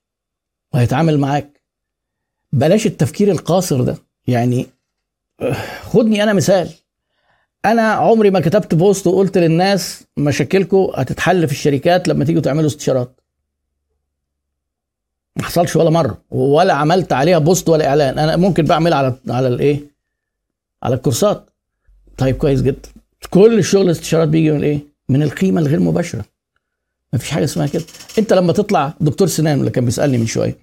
وهيتعامل معاك. بلاش التفكير القاصر ده. يعني خدني أنا مثال. أنا عمري ما كتبت post وقلت للناس مشاكلكم هتتحل في الشركات لما تيجوا تعملوا استشارات. ما حصلش ولا مرة ولا عملت عليها post ولا إعلان. أنا ممكن بعملها على على الإيه؟ على الكورسات. طيب كويس جدا. كل الشغل الاستشارات بيجي من إيه؟ من القيمة الغير مباشرة. ما فيش حاجة اسمها كده. أنت لما تطلع دكتور سنان اللي كان بيسألني من شوية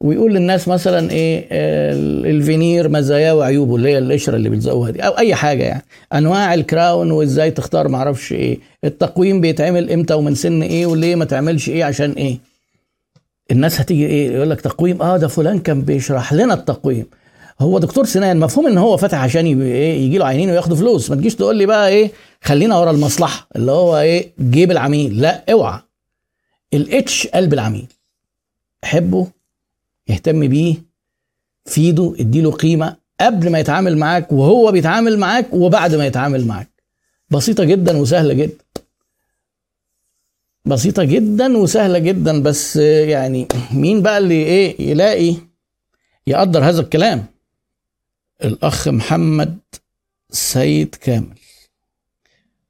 ويقول للناس مثلا إيه الفينير مزاياه وعيوبه اللي هي القشرة اللي بيلزقوها دي أو أي حاجة يعني. أنواع ال crown وإزاي تختار معرفش إيه. التقويم بيتعمل إمتى ومن سن إيه وليه ما تعملش إيه عشان إيه. الناس هتيجي إيه يقول لك تقويم آه ده فلان كان بيشرح لنا التقويم. هو دكتور سنان مفهوم إن هو فاتح عشان إيه يجي له عينين وياخدوا فلوس. ما تجيش تقول لي بقى إيه خلينا ورا المصلحة اللي هو إيه جيب العميل. لا اوعى. الاتش قلب العميل. حبه اهتم بيه فيده اديله قيمة قبل ما يتعامل معاك وهو بيتعامل معاك وبعد ما يتعامل معاك. بسيطة جدا وسهلة جدا. بسيطة جدا وسهلة جدا بس يعني مين بقى اللي إيه يلاقي يقدر هذا الكلام؟ الأخ محمد سيد كامل.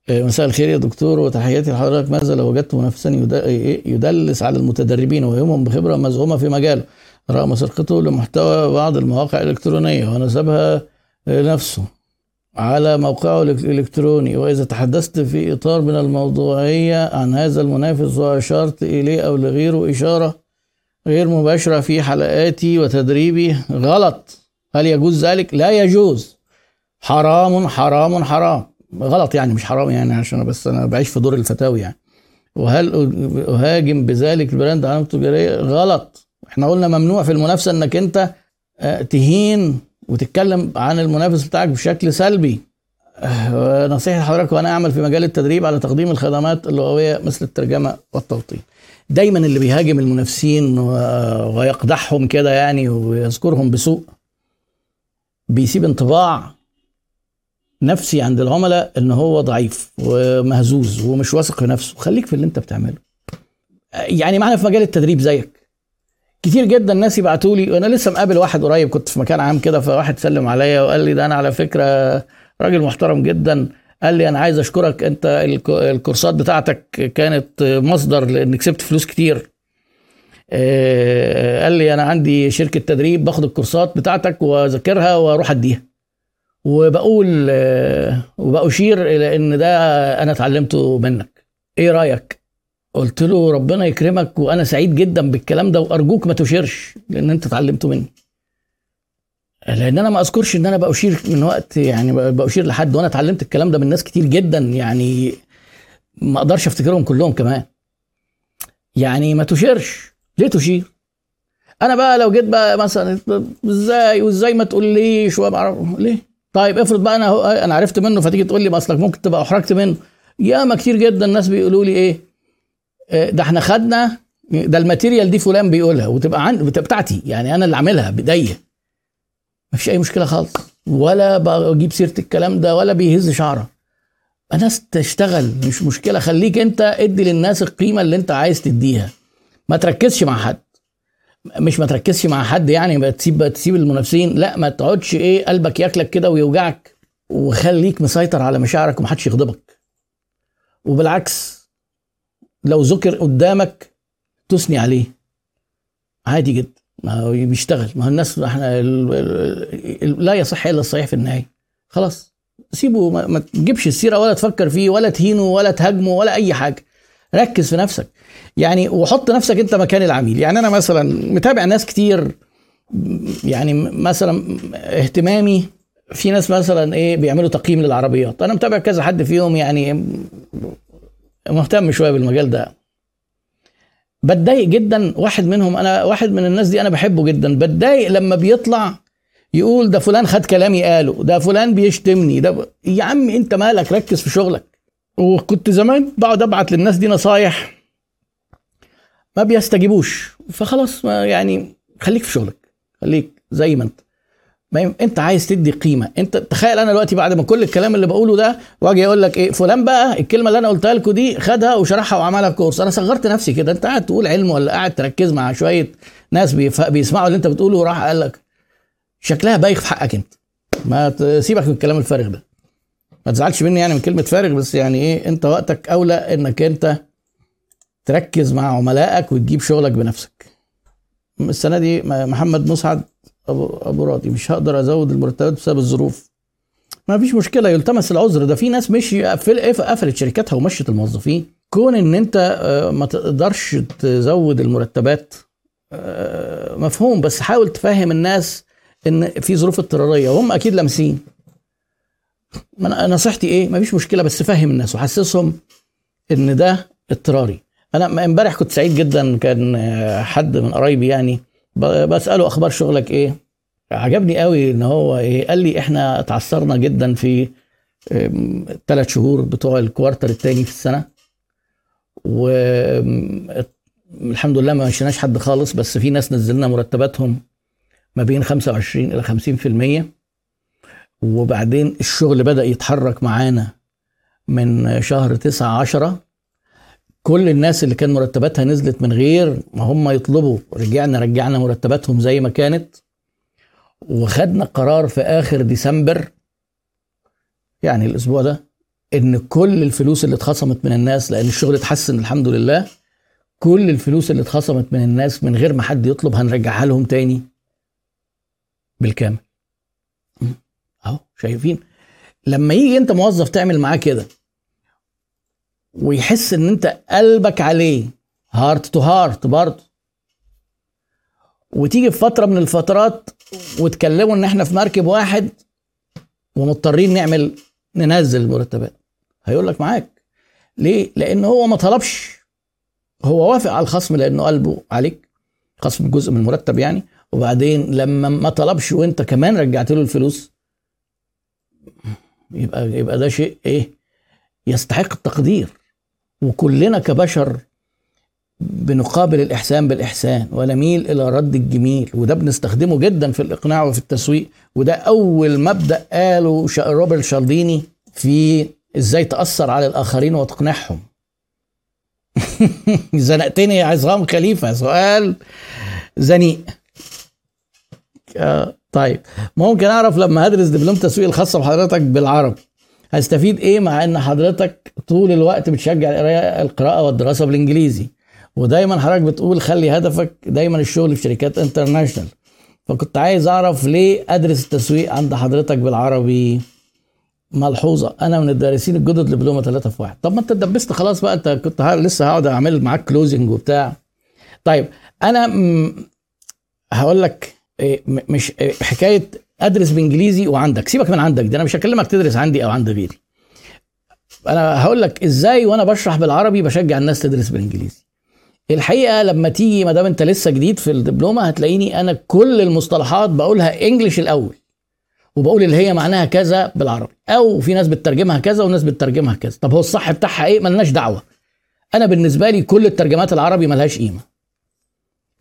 آه، مساء الخير يا دكتور وتحياتي لحضرتك. ماذا لو وجدت منافسا يدلس على المتدربين ويهمهم بخبرة مزعومة في مجاله. رغم سرقته لمحتوى بعض المواقع الإلكترونية ونسبها لنفسه على موقعه الإلكتروني. وإذا تحدثت في إطار من الموضوعية عن هذا المنافس وأشرت إليه أو لغيره إشارة غير مباشرة في حلقاتي وتدريبي غلط. هل يجوز ذلك؟ لا يجوز. حرام حرام حرام. غلط يعني مش حرام يعني عشان بس أنا بعيش في دور الفتاوي يعني. وهل أهاجم بذلك البراند علامه تجارية؟ غلط. إحنا قلنا ممنوع في المنافسة إنك أنت آه، تهين وتتكلم عن المنافس بتاعك بشكل سلبي. آه، نصيحة حضرتك وأنا أعمل في مجال التدريب على تقديم الخدمات اللغوية مثل الترجمة والتوطين. دايما اللي بيهاجم المنافسين ويقدحهم كده يعني ويذكرهم بسوء بيسيب انطباع نفسي عند العملاء إن هو ضعيف ومهزوز ومش واثق في نفسه. خليك في اللي أنت بتعمله. يعني معنا في مجال التدريب زيك. كتير جدا ناس يبعتوا لي وأنا لسه مقابل واحد قريب كنت في مكان عام كده فواحد سلم عليا وقال لي ده أنا على فكرة راجل محترم جدا. قال لي أنا عايز أشكرك أنت الكورسات بتاعتك كانت مصدر لأن كسبت فلوس كتير. قال لي أنا عندي شركة تدريب باخد الكورسات بتاعتك وأذاكرها وأروح أديها. وبقول آه، وبأشير إلى إن ده أنا اتعلمته منك. إيه رأيك؟ قلت له ربنا يكرمك وأنا سعيد جدا بالكلام ده وأرجوك ما تشيرش لأن أنت اتعلمته مني. لأن أنا ما أذكرش إن أنا بأشير من وقت يعني بأشير لحد وأنا اتعلمت الكلام ده من ناس كتير جدا يعني ما أقدرش أفتكرهم كلهم كمان. يعني ما تـ share ش. ليه ت share؟ أنا بقى لو جيت بقى مثلا إزاي وإزاي ما تقوليش وابعرف ليه؟ طيب افرض بقى أنا أنا عرفت منه فتيجي تقول لي أصلك ممكن تبقى أحرجت منه. ياما كتير جدا الناس بيقولوا لي إيه؟ آه، ده إحنا خدنا ده ال material دي فلان بيقولها وتبقى عند بتاعتي. يعني أنا اللي عاملها بإيديا. مفيش أي مشكلة خالص. ولا بجيب سيرة الكلام ده ولا بيهز شعرة. الناس تشتغل. مش مشكلة. خليك أنت ادي للناس القيمة اللي أنت عايز تديها. ما تركزش مع حد. مش ما تركزش مع حد يعني تسيب تسيب المنافسين. لا ما تقعدش إيه قلبك ياكلك كده ويوجعك وخليك مسيطر على مشاعرك ومحدش يغضبك. وبالعكس لو ذكر قدامك تثني عليه. عادي جدا. ما هو بيشتغل. ما هو الناس إحنا لا يصح إلا الصحيح في النهاية. خلاص. سيبه ما تجيبش السيرة ولا تفكر فيه ولا تهينه ولا تهاجمه ولا أي حاجة. ركز في نفسك. يعني وحط نفسك انت مكان العميل. يعني أنا مثلا متابع ناس كتير يعني مثلا اهتمامي في ناس مثلا إيه بيعملوا تقييم للعربيات. أنا متابع كذا حد فيهم يعني مهتم شوية بالمجال ده. بتضايق جدا واحد منهم. أنا واحد من الناس دي أنا بحبه جدا. بتضايق لما بيطلع يقول ده فلان خد كلامي قاله ده فلان بيشتمني ده ب... يا عم أنت مالك؟ ركز في شغلك. وكنت زمان بقعد أبعت للناس دي نصايح ما بيستجيبوش. فخلاص ما يعني خليك في شغلك خليك زي ما أنت. ما أنت عايز تدي قيمة. أنت تخيل أنا دلوقتي بعد ما كل الكلام اللي بقوله ده واجي أقول لك إيه فلان بقى الكلمة اللي أنا قلتها لكم دي خدها وشرحها وعملها كورس. أنا صغرت نفسي كده. أنت قاعد تقول علم ولا قاعد تركز مع شوية ناس بيسمعوا اللي أنت بتقوله وراح قال لك شكلها بايخ في حقك أنت. ما تسيبك من الكلام الفارغ ده. ما تزعلش مني يعني من كلمة فارغ بس يعني إيه أنت وقتك أولى إنك أنت تركز مع عملائك وتجيب شغلك بنفسك. السنة دي محمد مسعد ابو أبو راضي مش هقدر أزود المرتبات بسبب الظروف. ما فيش مشكلة يلتمس العذر. ده في ناس مش قفلت شركاتها ومشت الموظفين. كون إن أنت آه، ما تقدرش تزود المرتبات آه، مفهوم. بس حاول تفهم الناس إن في ظروف اضطرارية وهم أكيد لامسين. نصيحتي إيه؟ مفيش مشكلة بس فهم الناس وحسسهم إن ده اضطراري. أنا امبارح كنت سعيد جدا كان حد من قرايبي يعني بسأله أخبار شغلك إيه؟ عجبني قوي إن هو إيه؟ قال لي إحنا اتعثرنا جدا في الثلاث شهور بتوع الكوارتر الثاني في السنة. والحمد لله ما مشيناش حد خالص بس في ناس نزلنا مرتباتهم ما بين 25 إلى 50% وبعدين الشغل بدأ يتحرك معانا من شهر 9 10 كل الناس اللي كان مرتباتها نزلت من غير ما هم يطلبوا رجعنا رجعنا مرتباتهم زي ما كانت. وخدنا قرار في آخر ديسمبر يعني الأسبوع ده إن كل الفلوس اللي اتخصمت من الناس لأن الشغل اتحسن الحمد لله كل الفلوس اللي اتخصمت من الناس من غير ما حد يطلب هنرجعها لهم تاني بالكامل. اهو شايفين. لما يجي انت موظف تعمل معاه كده ويحس ان انت قلبك عليه heart to heart برضه وتيجي في فترة من الفترات وتكلموا ان إحنا في مركب واحد ومضطرين نعمل ننزل المرتبات. هيقول لك معاك. ليه؟ لأن هو ما طلبش. هو وافق على الخصم لأنه قلبه عليك خصم جزء من المرتب يعني. وبعدين لما ما طلبش وانت كمان رجعت له الفلوس يبقى يبقى ده شيء إيه؟ يستحق التقدير. وكلنا كبشر بنقابل الإحسان بالإحسان ونميل إلى رد الجميل وده بنستخدمه جدا في الإقناع وفي التسويق وده أول مبدأ قاله روبرت شالديني في إزاي تأثر على الآخرين وتقنعهم. (laughs) زنقتني يا عصام خليفة سؤال زنيق. آه طيب ممكن أعرف لما هدرس دبلوم تسويق الخاصة بحضرتك بالعربي هستفيد إيه مع إن حضرتك طول الوقت بتشجع القراءه والدراسة بالإنجليزي؟ ودايما حضرتك بتقول خلي هدفك دايما الشغل في شركات انترناشونال فكنت عايز أعرف ليه أدرس التسويق عند حضرتك بالعربي؟ ملحوظة أنا من الدارسين الجدد لدبلومة 3 في 1 طب ما أنت اتدبست خلاص بقى أنت كنت لسه هقعد أعمل معاك كلوزنج وبتاع. طيب أنا هقول لك مش إيه حكاية أدرس بإنجليزي وعندك. سيبك من عندك دي أنا مش هكلمك تدرس عندي أو عند غيري. أنا هقول لك إزاي وأنا بشرح بالعربي بشجع الناس تدرس بالانجليزي الحقيقة لما تيجي ما دام أنت لسه جديد في الدبلومة هتلاقيني أنا كل المصطلحات بقولها English الأول وبقول اللي هي معناها كذا بالعربي أو في ناس بتترجمها كذا وناس بتترجمها كذا. طب هو الصح بتاعها إيه؟ ملناش دعوة. أنا بالنسبة لي كل الترجمات العربي ملهاش قيمة.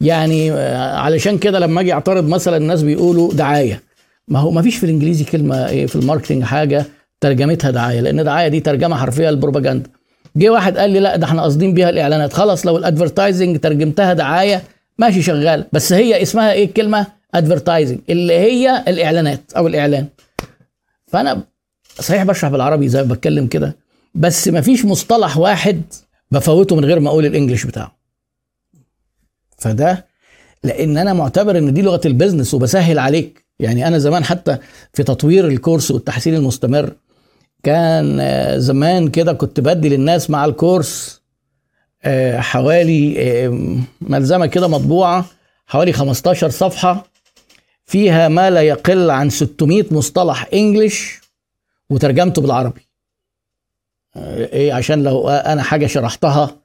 يعني علشان كده لما أجي أعترض مثلا الناس بيقولوا دعاية. ما هو ما فيش في الإنجليزي كلمة إيه في ال marketing حاجة ترجمتها دعاية لأن دعاية دي ترجمة حرفية للبروباجندا. جه واحد قال لي لا ده إحنا قاصدين بيها الإعلانات. خلاص لو ال advertising ترجمتها دعاية ماشي شغال. بس هي اسمها إيه الكلمة؟ advertising اللي هي الإعلانات أو الإعلان. فأنا صحيح بشرح بالعربي زي ما بتكلم كده بس ما فيش مصطلح واحد بفوته من غير ما أقول ال English بتاعه. فده لأن أنا معتبر إن دي لغة ال business وبسهل عليك. يعني أنا زمان حتى في تطوير الكورس والتحسين المستمر كان زمان كده كنت بدي للناس مع الكورس حوالي ملزمة كده مطبوعة حوالي 15 صفحة فيها ما لا يقل عن 600 مصطلح انجليش وترجمته بالعربي. إيه عشان لو أنا حاجة شرحتها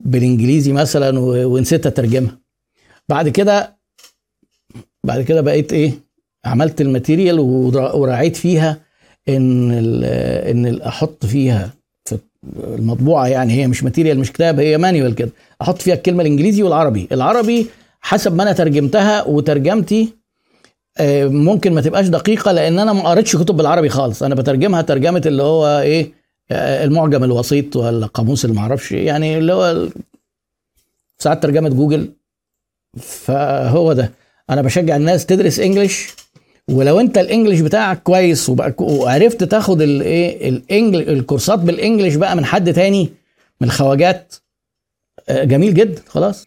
بالإنجليزي مثلا ونسيت أترجمها. بعد كده بعد كده بقيت إيه عملت ال material وراعيت فيها إن إن أحط فيها في المطبوعة يعني هي مش material مش كتاب هي manual كده. أحط فيها الكلمة الإنجليزي والعربي. العربي حسب ما أنا ترجمتها وترجمتي ممكن ما تبقاش دقيقة لأن أنا ما قريتش كتب بالعربي خالص. أنا بترجمها ترجمة اللي هو إيه المعجم الوسيط ولا قاموس اللي معرفش يعني اللي هو ساعات ترجمة جوجل. فهو ده. أنا بشجع الناس تدرس إنجليش ولو أنت الإنجليش بتاعك كويس وعرفت تاخد الايه الكورسات بالإنجليش بقى من حد تاني من الخواجات جميل جدا خلاص.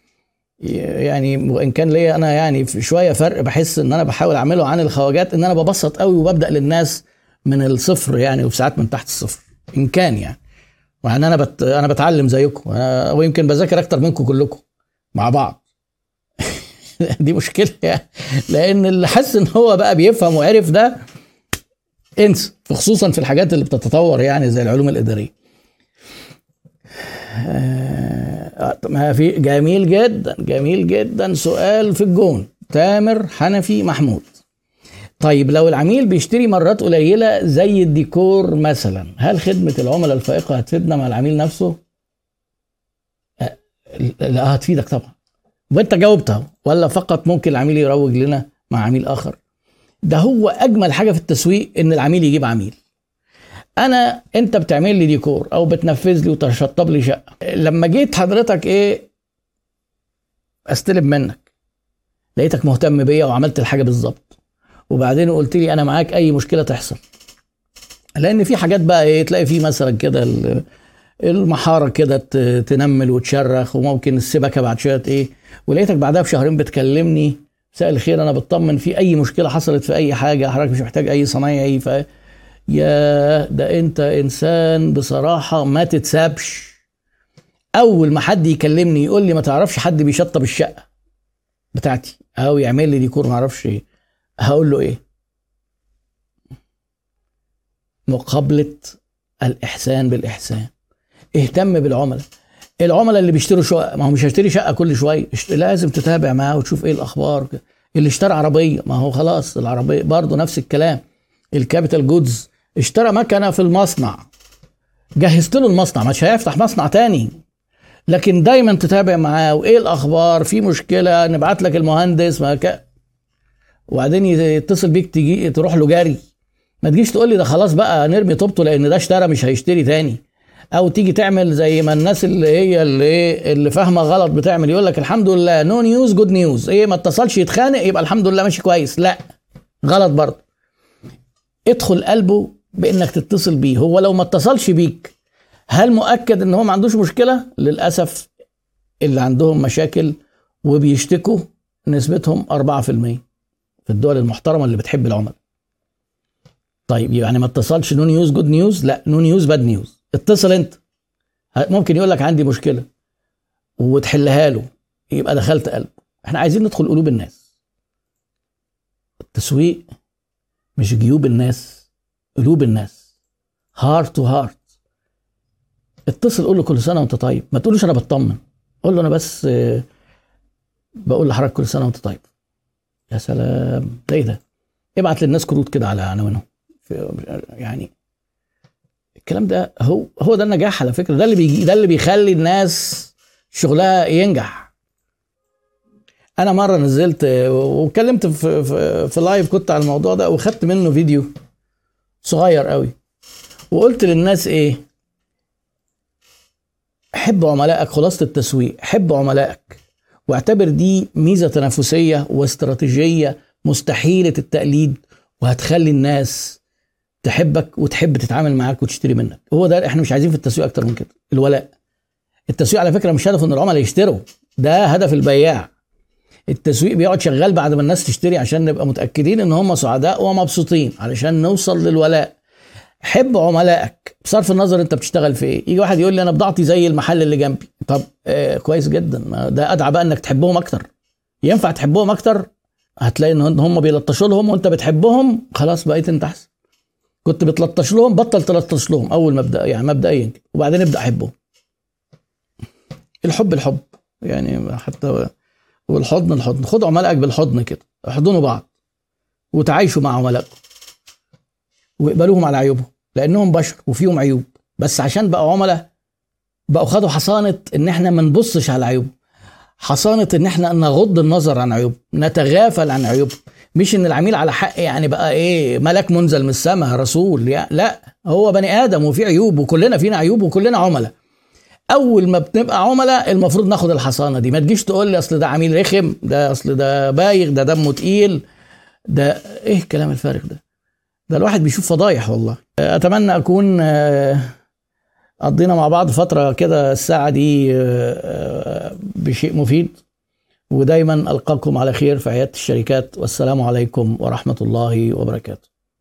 يعني وان كان ليا أنا يعني شوية فرق بحس إن أنا بحاول أعمله عن الخواجات إن أنا ببسط قوي وببدأ للناس من الصفر يعني وساعات من تحت الصفر. إن كان يعني. وان أنا بت... أنا بتعلم زيكم. ويمكن بذاكر أكتر منكم كلكم. مع بعض. (laughs) دي مشكلة يعني. لأن اللي حس إن هو بقى بيفهم وعرف ده إنسى. خصوصا في الحاجات اللي بتتطور يعني زي العلوم الإدارية. ما في جميل جدا جميل جدا. سؤال في الجون. تامر حنفي محمود. طيب لو العميل بيشتري مرات قليلة زي الديكور مثلا هل خدمة العملاء الفائقة هتفيدنا مع العميل نفسه؟ أه، لا هتفيدك طبعا. وانت جاوبتها ولا فقط ممكن العميل يروج لنا مع عميل آخر؟ ده هو أجمل حاجة في التسويق إن العميل يجيب عميل. أنا أنت بتعمل لي ديكور أو بتنفذ لي وتشطب لي شقة. لما جيت حضرتك إيه أستلم منك. لقيتك مهتم بيا وعملت الحاجة بالظبط. وبعدين قلت لي أنا معاك أي مشكلة تحصل. لأن في حاجات بقى إيه تلاقي في مثلا كده المحارة كده تنمل وتشرخ وممكن السبكه بعد شوية إيه ولقيتك بعدها بشهرين بتكلمني مساء الخير أنا بطمن في أي مشكلة حصلت في أي حاجة حضرتك مش محتاج أي صنايعي ف يا ده أنت إنسان بصراحة ما تتسابش. أول ما حد يكلمني يقول لي ما تعرفش حد بيشطب الشقة بتاعتي أو يعمل لي ديكور ما أعرفش إيه. هقول له إيه؟ مقابلة الإحسان بالإحسان. اهتم بالعملاء. العملاء اللي بيشتروا شقق ما هو مش هيشتري شقة كل شوية لازم تتابع معاه وتشوف إيه الأخبار. اللي اشترى عربية ما هو خلاص العربية برضه نفس الكلام. ال capital goods اشترى مكنة في المصنع. جهزت له المصنع مش هيفتح مصنع تاني. لكن دايما تتابع معاه وإيه الأخبار؟ في مشكلة؟ نبعت لك المهندس ما ك... وبعدين يتصل بيك تجي تروح له جاري ما تجيش تقول لي ده خلاص بقى نرمي طوبته لأن ده اشترى مش هيشتري تاني. أو تيجي تعمل زي ما الناس اللي هي اللي إيه اللي فاهمة غلط بتعمل يقول لك الحمد لله no news good news إيه ما اتصلش يتخانق يبقى الحمد لله ماشي كويس. لا غلط برضه. ادخل قلبه بإنك تتصل بيه. هو لو ما اتصلش بيك هل مؤكد إن هو ما عندوش مشكلة؟ للأسف اللي عندهم مشاكل وبيشتكوا نسبتهم 4% في الدول المحترمة اللي بتحب العملاء طيب يعني ما اتصلش no news good news لا no news bad news اتصل انت. ممكن يقول لك عندي مشكلة وتحلها له يبقى دخلت قلب إحنا عايزين ندخل قلوب الناس. التسويق مش جيوب الناس قلوب الناس. heart to heart اتصل قول له كل سنة وانت طيب. ما تقولوش أنا بطمن. قول له أنا بس بقول لحضرتك كل سنة وانت طيب. يا سلام. ده إيه ده؟ ابعت للناس كروت كده على عنوانهم يعني الكلام ده هو هو ده النجاح على فكرة. ده اللي بيجي ده اللي بيخلي الناس شغلها ينجح. أنا مرة نزلت واتكلمت في في, في لايف كنت على الموضوع ده وخدت منه فيديو صغير قوي. وقلت للناس إيه؟ حب عملائك خلاصة التسويق حب عملائك. واعتبر دي ميزة تنافسية واستراتيجية مستحيلة التقليد وهتخلي الناس تحبك وتحب تتعامل معاك وتشتري منك. هو ده إحنا مش عايزين في التسويق أكتر من كده الولاء. التسويق على فكرة مش هدفه إن العملاء يشتروا ده هدف البياع. التسويق بيقعد شغال بعد ما الناس تشتري عشان نبقى متأكدين إن هم سعداء ومبسوطين علشان نوصل للولاء. حب عملائك. بصرف النظر انت بتشتغل في إيه؟ يجي واحد يقول لي أنا بضاعتي زي المحل اللي جنبي. طب آه كويس جدا. ده ادعى بقى انك تحبهم أكتر. ينفع تحبهم أكتر؟ هتلاقي ان هم بيلطشوا لهم وانت بتحبهم. خلاص بقيت انت احسن. كنت بتلطش لهم بطل تلطش لهم أول مبدأ يعني مبدئيا وبعدين ابدأ أحبهم. الحب الحب. يعني حتى والحضن الحضن. خدوا عملائك بالحضن كده. احضنوا بعض. وتعايشوا مع عملائكم. واقبلوهم على عيوبهم لأنهم بشر وفيهم عيوب. بس عشان بقوا عملاء بقوا خدوا حصانة إن إحنا ما نبصش على عيوبهم. حصانة إن إحنا نغض النظر عن عيوبهم نتغافل عن عيوبهم مش إن العميل على حق يعني بقى إيه ملك منزل من السماء رسول يعني لا هو بني آدم وفي عيوب وكلنا فينا عيوب وكلنا عملاء. أول ما بنبقى عملاء المفروض ناخد الحصانة دي. ما تجيش تقول لي أصل ده عميل رخم ده أصل ده بايغ ده دمه تقيل ده إيه الكلام الفارغ ده؟ ده الواحد بيشوف فضايح والله. أتمنى أكون قضينا مع بعض فترة كده الساعة دي بشيء مفيد ودايما ألقاكم على خير في عياده الشركات والسلام عليكم ورحمة الله وبركاته.